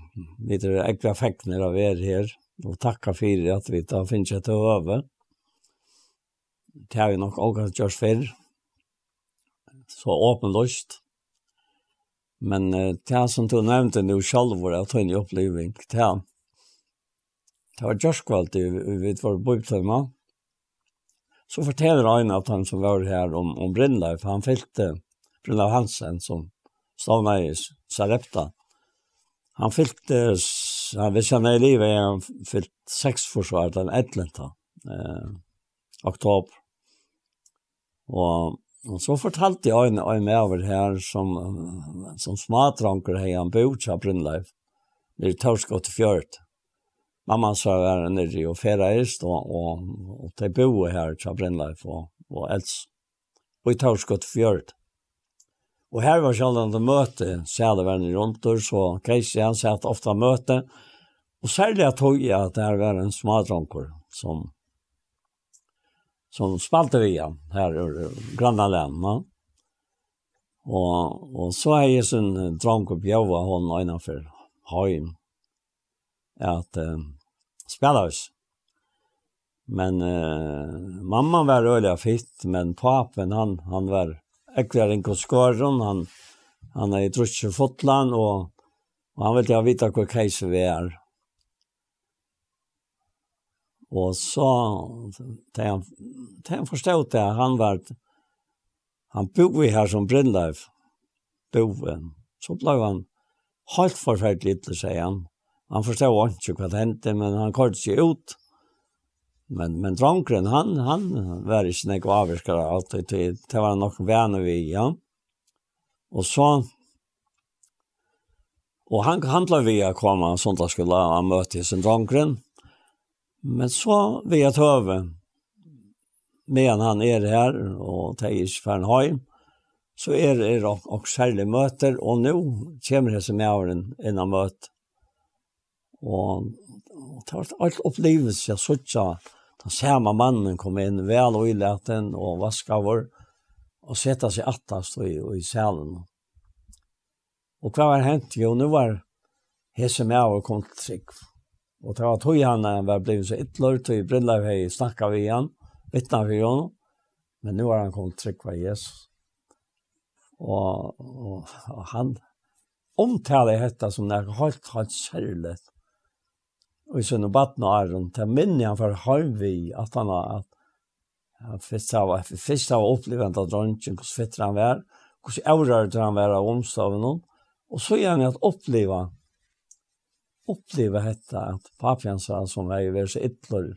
vi er jeg ikke fikk nere av er her, og takka fyrir at vi da finnes å øve. Det har vi nok også gjort før, så åpenløst. Men uh, det som du nevnte nu selv, var at hun oppleving, det Det var jørskvalt i vid vår bøybtøyma. Så forteller han at han som var her om, om Brynleif, han fyllte Brindleif Hansen som stavna i Sarepta. Han fyllte han visste han er i livet, han fyllt seks forsvar den 11. Eh, oktober. Og, og så fortalte jeg en, en med over her som, som smadranker her, han bor ikke av Brynleif, nere i Torskott i. Mamma sa var nere og ferreist, og, og, og de bor her til Brynleif og, og Els, og i Torskott i. Og her var sjaldan det møte, sæle venner rundt, så Casey han satt ofta møte, og særlig jeg tog jeg at det her var en smadronker som, som spalte vi igjen her i Grannalene. Og, og så er jeg sin dronk og bjøve hånden innenfor høyen, at uh, spela oss. Men uh, mamman var øyelig fitt, men papen han, han var ekvar en koskaron, han, han er i trusje fotland, og, og han ville ha vita hva keiser vi er. Og så, da han, han forstod det, han var, han boi her som Brindleif, boi, så blei han helt forferdelig, sier han. Han forstod ikke hva det hendte, men han kort seg ut, Men men Dronkren han han var ju snägg och avskara allt det det var nog vänner vi ja. Och så och han handlar vi att komma söndagsskola och möta sin Dronkren. Men så vi att över medan han är här och Tejs Fernheim så är det og särliga möter och nu kommer det som är innan möte. Och, och det har varit allt upplevelse jag såg den samme mannen kom inn, vel og ilæten og vaska vår, og sette seg attast i, i salen. Og hva var hent? Jo, nu var hese med og kom til trygg. Og det var tog han, han var blevet så ytler, tog brilla vi hei, snakka vi igjen, vittna vi igjen, men nu var han kom til trygg var Jesus. Og, og, og han omtaler dette som det er helt, helt særlig i så nu og æren, til minne han for halvi at han har att först av först av upplevt av dronjen, hvordan fetter han var hvordan aurar han var av omstaven og så gärna at oppleva, oppleva detta at papian sa som er i så ytler,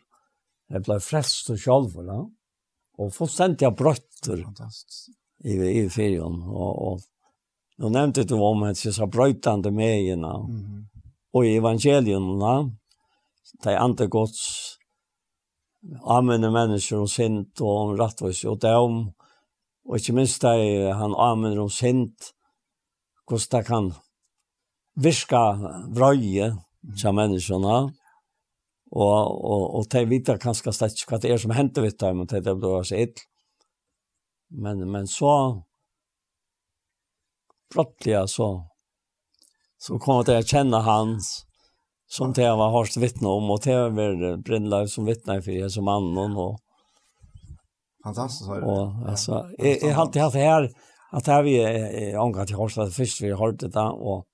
jeg ble frälst og själv va og fullstendig av brøtter i i ferien, og, og nå nevnte du om att så brötande med ju Mm. -hmm. og i evangelien, de andre gods amene mennesker om sint og om rettvis, og døm, og ikke minst de han amener om sint, hvordan de kan virke vrøye til menneskene, og, og, og de vet kanskje slett hva det er som henter vidt dem, og de det blir så ill. Men, men så, brottelig så, så kommer de å kjenne hans, som det var hårt vittne om og det var Brindleif som vittne for jeg som annan och fantastiskt Og, altså, Och jeg, jag har alltid hatt det her, at det er vi angat i Horstad först vi har hørt det da, og,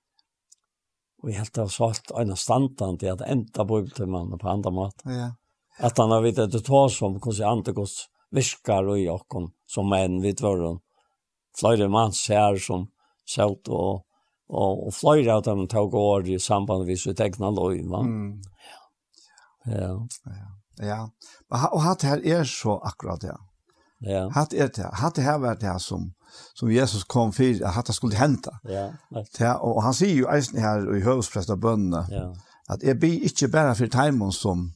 og jeg helt har sagt en standard att ända på man på andre mat. Ja. At han har vet att det tar som hvordan andre antegods viskar og i åkken, som män vid våren. Flöjde man ser som sålt og og, og flere av dem tog år i samband med sitt egna løy, va? Mm. Ja. Ja. Ja. Og hatt her er så akkurat det. Ja. Hatt er det. Hatt det her vært det som, som Jesus kom for, hatt det skulle hente. Ja. ja. Og han sier jo eisen her i høvdspresten av bønnene, ja. at jeg blir ikke bare for teimen som,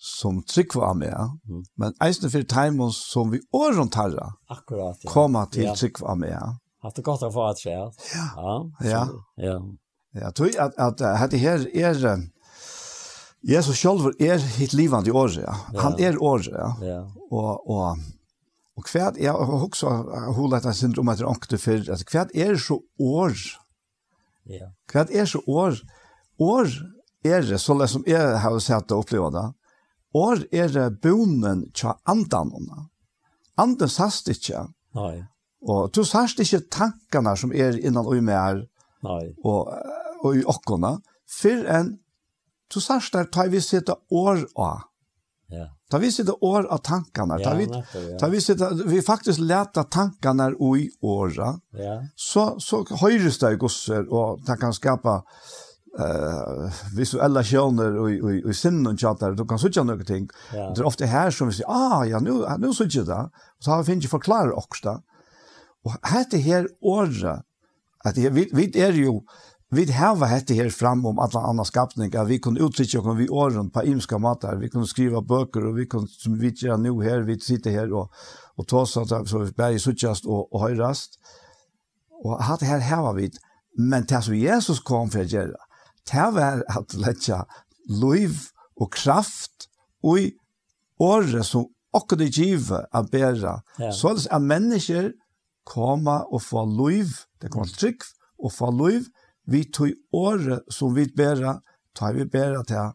som tryggva var med, mm. men eisen for teimen som vi åren tar, akkurat, ja. kommer til ja. tryggva av meg. Hatt det godt å få et skjær. Ja. Ja. Ja. Ja, tror at at hade her er Jesus själv er hit livande i år, ja. Han er år, ja. ja. Og, og, og kvært er, og også hula etter syndrom at ankte for, altså kvært er så år. Ja. Kvært er så år. År er det, så som jeg har sett og opplevd det, år er det bonen tja andan. Anden sast ikke. Nei. Og du sørst ikke tankene som er innan og med her, Nei. og, og i okkene, for en, du sørst der, tar vi sitte år av. Ja. Ta vi sitte år av tankene, ta vi, ta vi, sitte, vi faktisk leta tankene i året, ja. så, så høyres det i gosser, og det kan skapa eh visuella skjønner och och och sinnen och chatter du kan söka några ting. Ja. Det är ofta här som vi säger ah ja nu nu söker det. Så har vi finns förklara också. Og hette her året, at jeg, vi, vi er jo, vi hava hette her fram om alla andra skapningar, vi kunne uttrycka oss vi åren på imska matar, vi kunne skriva bøker, og vi kunne, som vi gör nu her, vi sitter her og, og ta oss att så vi bär i suttjast og, og høyrast. Og hette her hava vi, men det som Jesus kom for å gjøre, det var at letja liv og kraft og i året som akkurat det givet av bedre, Ja. Så det at mennesker koma og få liv, det kommer til trygg, og få liv, vi tog året som vi bæra, tar vi bæra til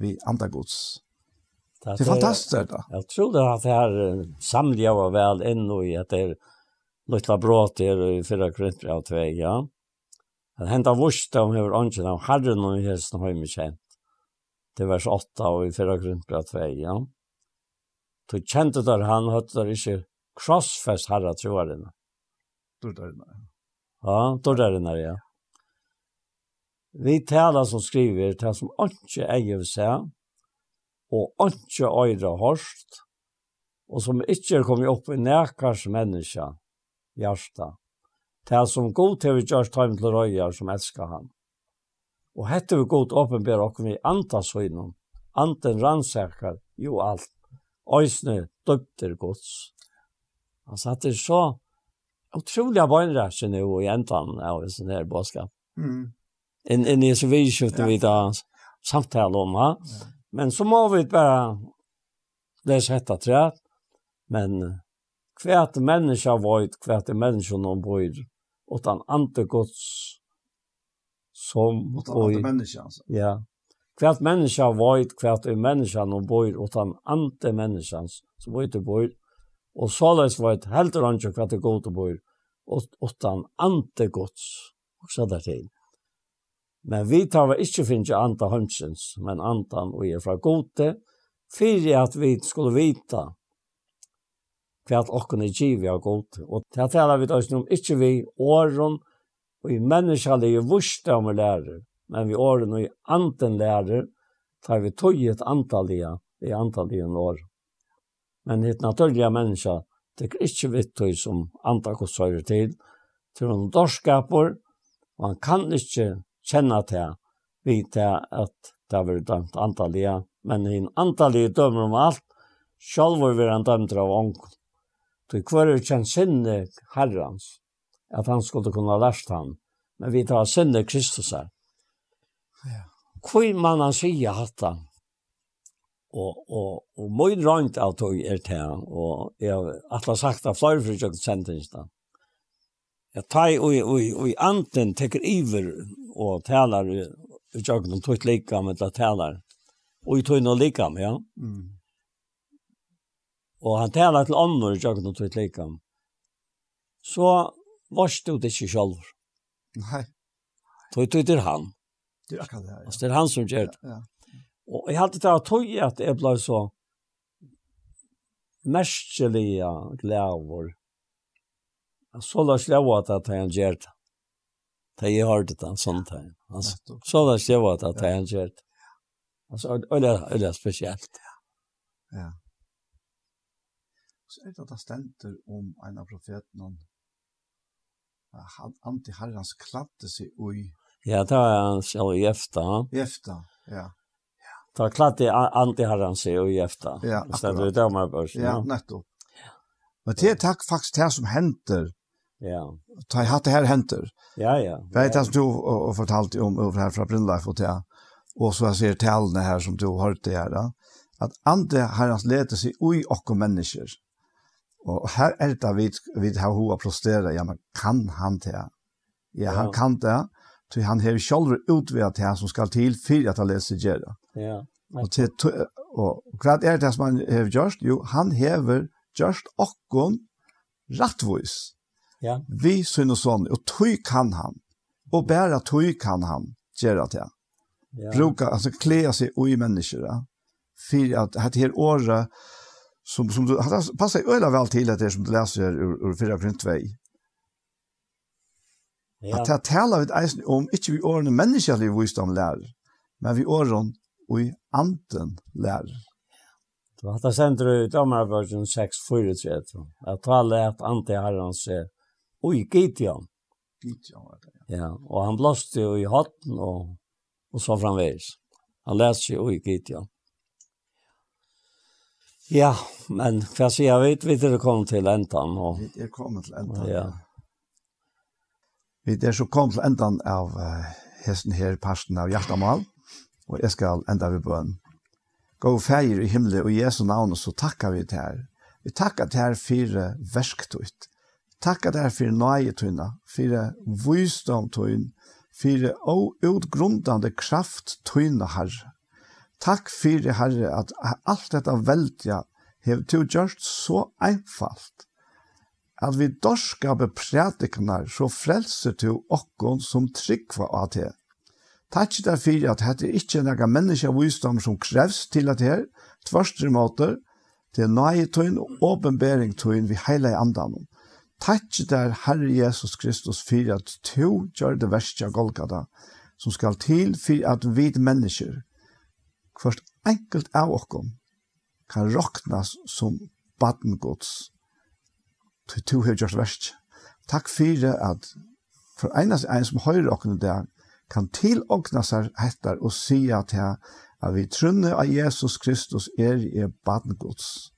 vi andre gods. Det er fantastisk det. Jeg tror det har her samlet var vel inn i at det er litt var bra til i fyrra kvinter av tvei, ja. Det hentet vurst om hver ånden av herren og hesten har vi kjent. Det vers 8 og i fyrra kvinter av tvei, ja. Du kjente der han høtte der ikke krossfest herre troarene. Dordarinnar. Ja, Dordarinnar, ja. Vi talar som skriver, till som ikke eier seg, og ikke øyre hørst, og som ikke er kommet opp i nærkars menneske, hjärsta. Det som god til vi gjørs time til røyer som elskar han. Og hette vi god åpenbæra och vi antas høynom, anten rannsakar, jo alt, øysne, døpter gods. Altså, att det er så otroliga bönrörelse nu och egentligen av en sån här bådskap. Mm. In, in i så vi skiftar vi då samtal om. Ja. Men så må vi bara läsa detta tror Men kvärt människa void, kvärt människa någon void. Utan ante Guds som och och ante människa. Alltså. Ja. Kvärt människa void, kvärt människa någon void. Utan ante människans som void och void og såleis var et heldur han ikke hva det god og bor, utan ante gods, og så der til. Men vi tar vi ikke finnes anta hansens, men antan og er fra gode, fyrir at vi skulle vita hva at okken er giv av gode. Og det taler vi oss om, ikke vi åren, og i menneskelige vurste om vi lærer, men vi åren og i anten lærer, tar vi tog i et antallige, i antallige åren. Men hitt naturliga människa tycker inte vitt som andra kostar till. Till hon dorskapor. Och han kan inte känna det. Vid det att det har varit dömt antaliga. Men i en antalliga dömer om allt. Själv var han dömt av onkel. Då kvar är känd sinne herrans. Att han skulle kunna lärt han. Men vi tar sinne Kristus här. Ja. Hvor man han sier hatt han? Og, og, og mye rønt av tog er til, og jeg har alle sagt av flere for kjøkken sendingen. Jeg tar og, og, og, anten teker iver og taler i kjøkken, og tog lika med det taler. Og i tog noe lika med, ja. Mm. Og han taler til andre i kjøkken, og tog lika med. Så varst du det ikke selv. Nei. Tog tog til han. Det er akkurat det, ja. Altså, det er han som gjør det. Ja, ja. Og jeg hadde til å tog at jeg ble så merkelige glæver. Så la slå lave at jeg har gjort det. Da jeg har det en sånn tegn. Så la slå lave at jeg har gjort det. Altså, det er det spesielt. Ja. Så er det at det stender om en av profetene han anti herrans kladde sig oj. Ja, det var han själv i efter. Efter, ja. Ta klart det anti herran sig i efter. Ja, det där man bara. Ja, nettopp. Men det er tack faktiskt det som henter. Ja. Ta i hatt det här henter. Ja, ja. Det er det som du har fortalt om över här från Brindleif och til. Og så jeg ser talene här som du har hørt det här. Att ante herrans leder sig ui och mennesker. Och her er det vi, vi har hova prostera. Ja, men kan han det? Ja, han kan det. Så han har själv utvecklat det här som ska till för att han läser Gerra. Ja. Och, till, och vad är det som han har gjort? Jo, han har gjort och rättvis. Ja. Vi syns och sån. Och tog kan han. Och bara tog kan han Gera till. Ja. Bruka, alltså klä sig i människor. Ja. För att det här året som, som du, passar öjla väl till att det som du läser ur, ur 4 kring 2 Ja. At det taler vi eisen om, ikke vi årene menneskelig visdom lærer, men vi årene og i anden lærer. Du har hatt sendt ut Amarabørgen 3, at tale at ante herren seg, oi, Gideon. Gideon var det, ja. ja. Og han blåste jo i hatten og, og så framveis. Han leste seg, i Gideon. Ja, men hva sier jeg vet, vi er kommet til entan. Og, vi er kommet til enden, ja. ja. Vi er så kom til enden av hesten her, parsten av Hjertamal, og jeg skal enda ved bøn. Gå feir i himmelen, og i Jesu navn, så takkar vi til her. Vi takkar til her fire versktutt. Takkar til her fire nøyetøyna, fire vysdomtøyn, fire outgrundande kraft tøyna herre. Takk fyrir herre at alt dette veldja hev to gjort så einfalt at vi dorskabe prædiknar så frelser til okkon som tryggva av det. Takk der fyrir at hette ikkje nega menneska visdom som krevs til at her, tvarstre måter, til nøye tøyn og åpenbering tøyn vi heile i andan. Takk der Herre Jesus Kristus fyrir at to gjør det verste av Golgata, som skal til fyrir at vi mennesker, kvart enkelt av okkon, kan roknas som badengods til to har gjort verst. Takk fyrir at for einast ein som høyre okkene der, kan tilåkne seg hettar og sia at at vi trunne av Jesus Kristus er i badngods.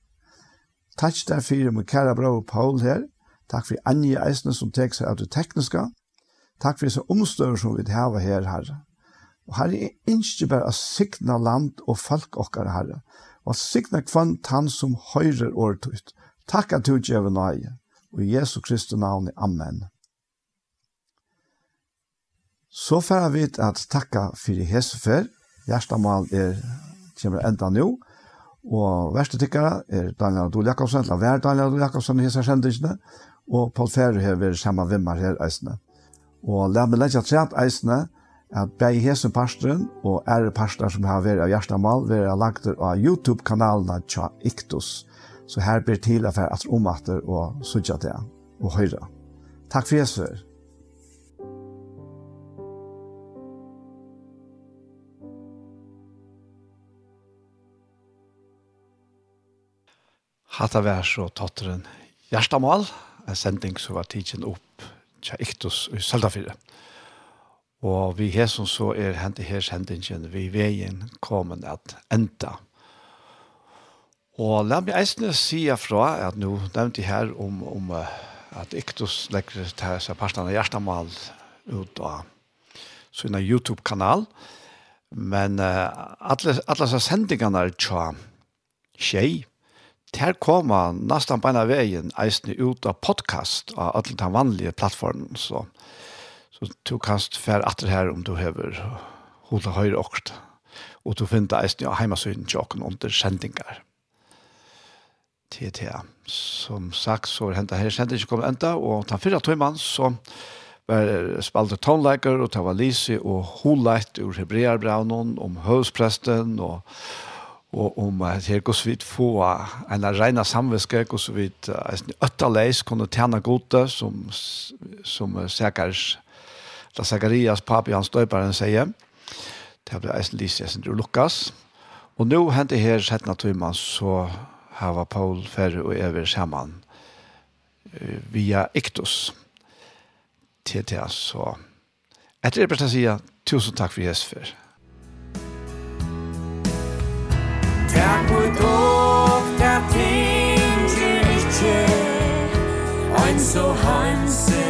Takk der for min kære bror Paul her. Takk for anje Eisne som tek seg av det tekniska. Takk for disse omstøver som vi har her, Herre. Og Herre, jeg ønsker bare å sikna land og folk okkar, Herre. Og sikna kvann tann som høyrer året ut. Takk at du gjør nøye. Og i Jesu Kristi navn, Amen. Så får vi at takka for fyrir Hesefer. Gjerstamal er kommer enda nå. Og verste tykkere er Daniel Adol Jakobsen, eller hver Daniel Adol Jakobsen i hese kjendisene. Og Paul Ferre har vært samme vimmer her eisene. Og la meg legge at eisene at bei hese pastoren og ære pastoren som har vært av Gjerstamal, vært lagt av YouTube-kanalen av Tja Iktus. Så her blir til at være om omater og sudja det og høyre. Takk for Jesus. Hatta vær så totteren Gjerstamal, en sending som var tidsen opp til iktus i Søltafire. Og vi her som så er hentet her sendingen, vi veien kommer at enda. Og la meg eisne si fra at nå nevnte jeg her om, om at Iktus legger til seg parten av Hjertamal ut av sin YouTube-kanal. Men uh, alle, alle sendingene er tja tjei. Der kommer nesten på en av veien eisne ut av podcast av alle de vanlige plattformen. Så, så du kan fære atter her om du hever hodet høyre åkt. Og du finner eisne av til åkken under sendingar til til. Som sagt, så er hentet her kjent ikke kommet enda, og den fyrre tøymann så var spalte tonleikere, og det var Lise og Holeit ur Hebrearbraunen, om høvspresten, og, og om at her gos vidt få en reina samviske, gos vidt en øttaleis kunne tjene gode, som, som Sækars, da Sækarias papi hans døyperen sier. Det ble eisen Lise, jeg synes, Lukas. Og nå hentet her 17. tøymann, så hava Paul færre og ever saman via Iktus til det, så. Etter det beste sier tusen takk for Jesus for. Takk for dog, der ting til ikke, ein så hanse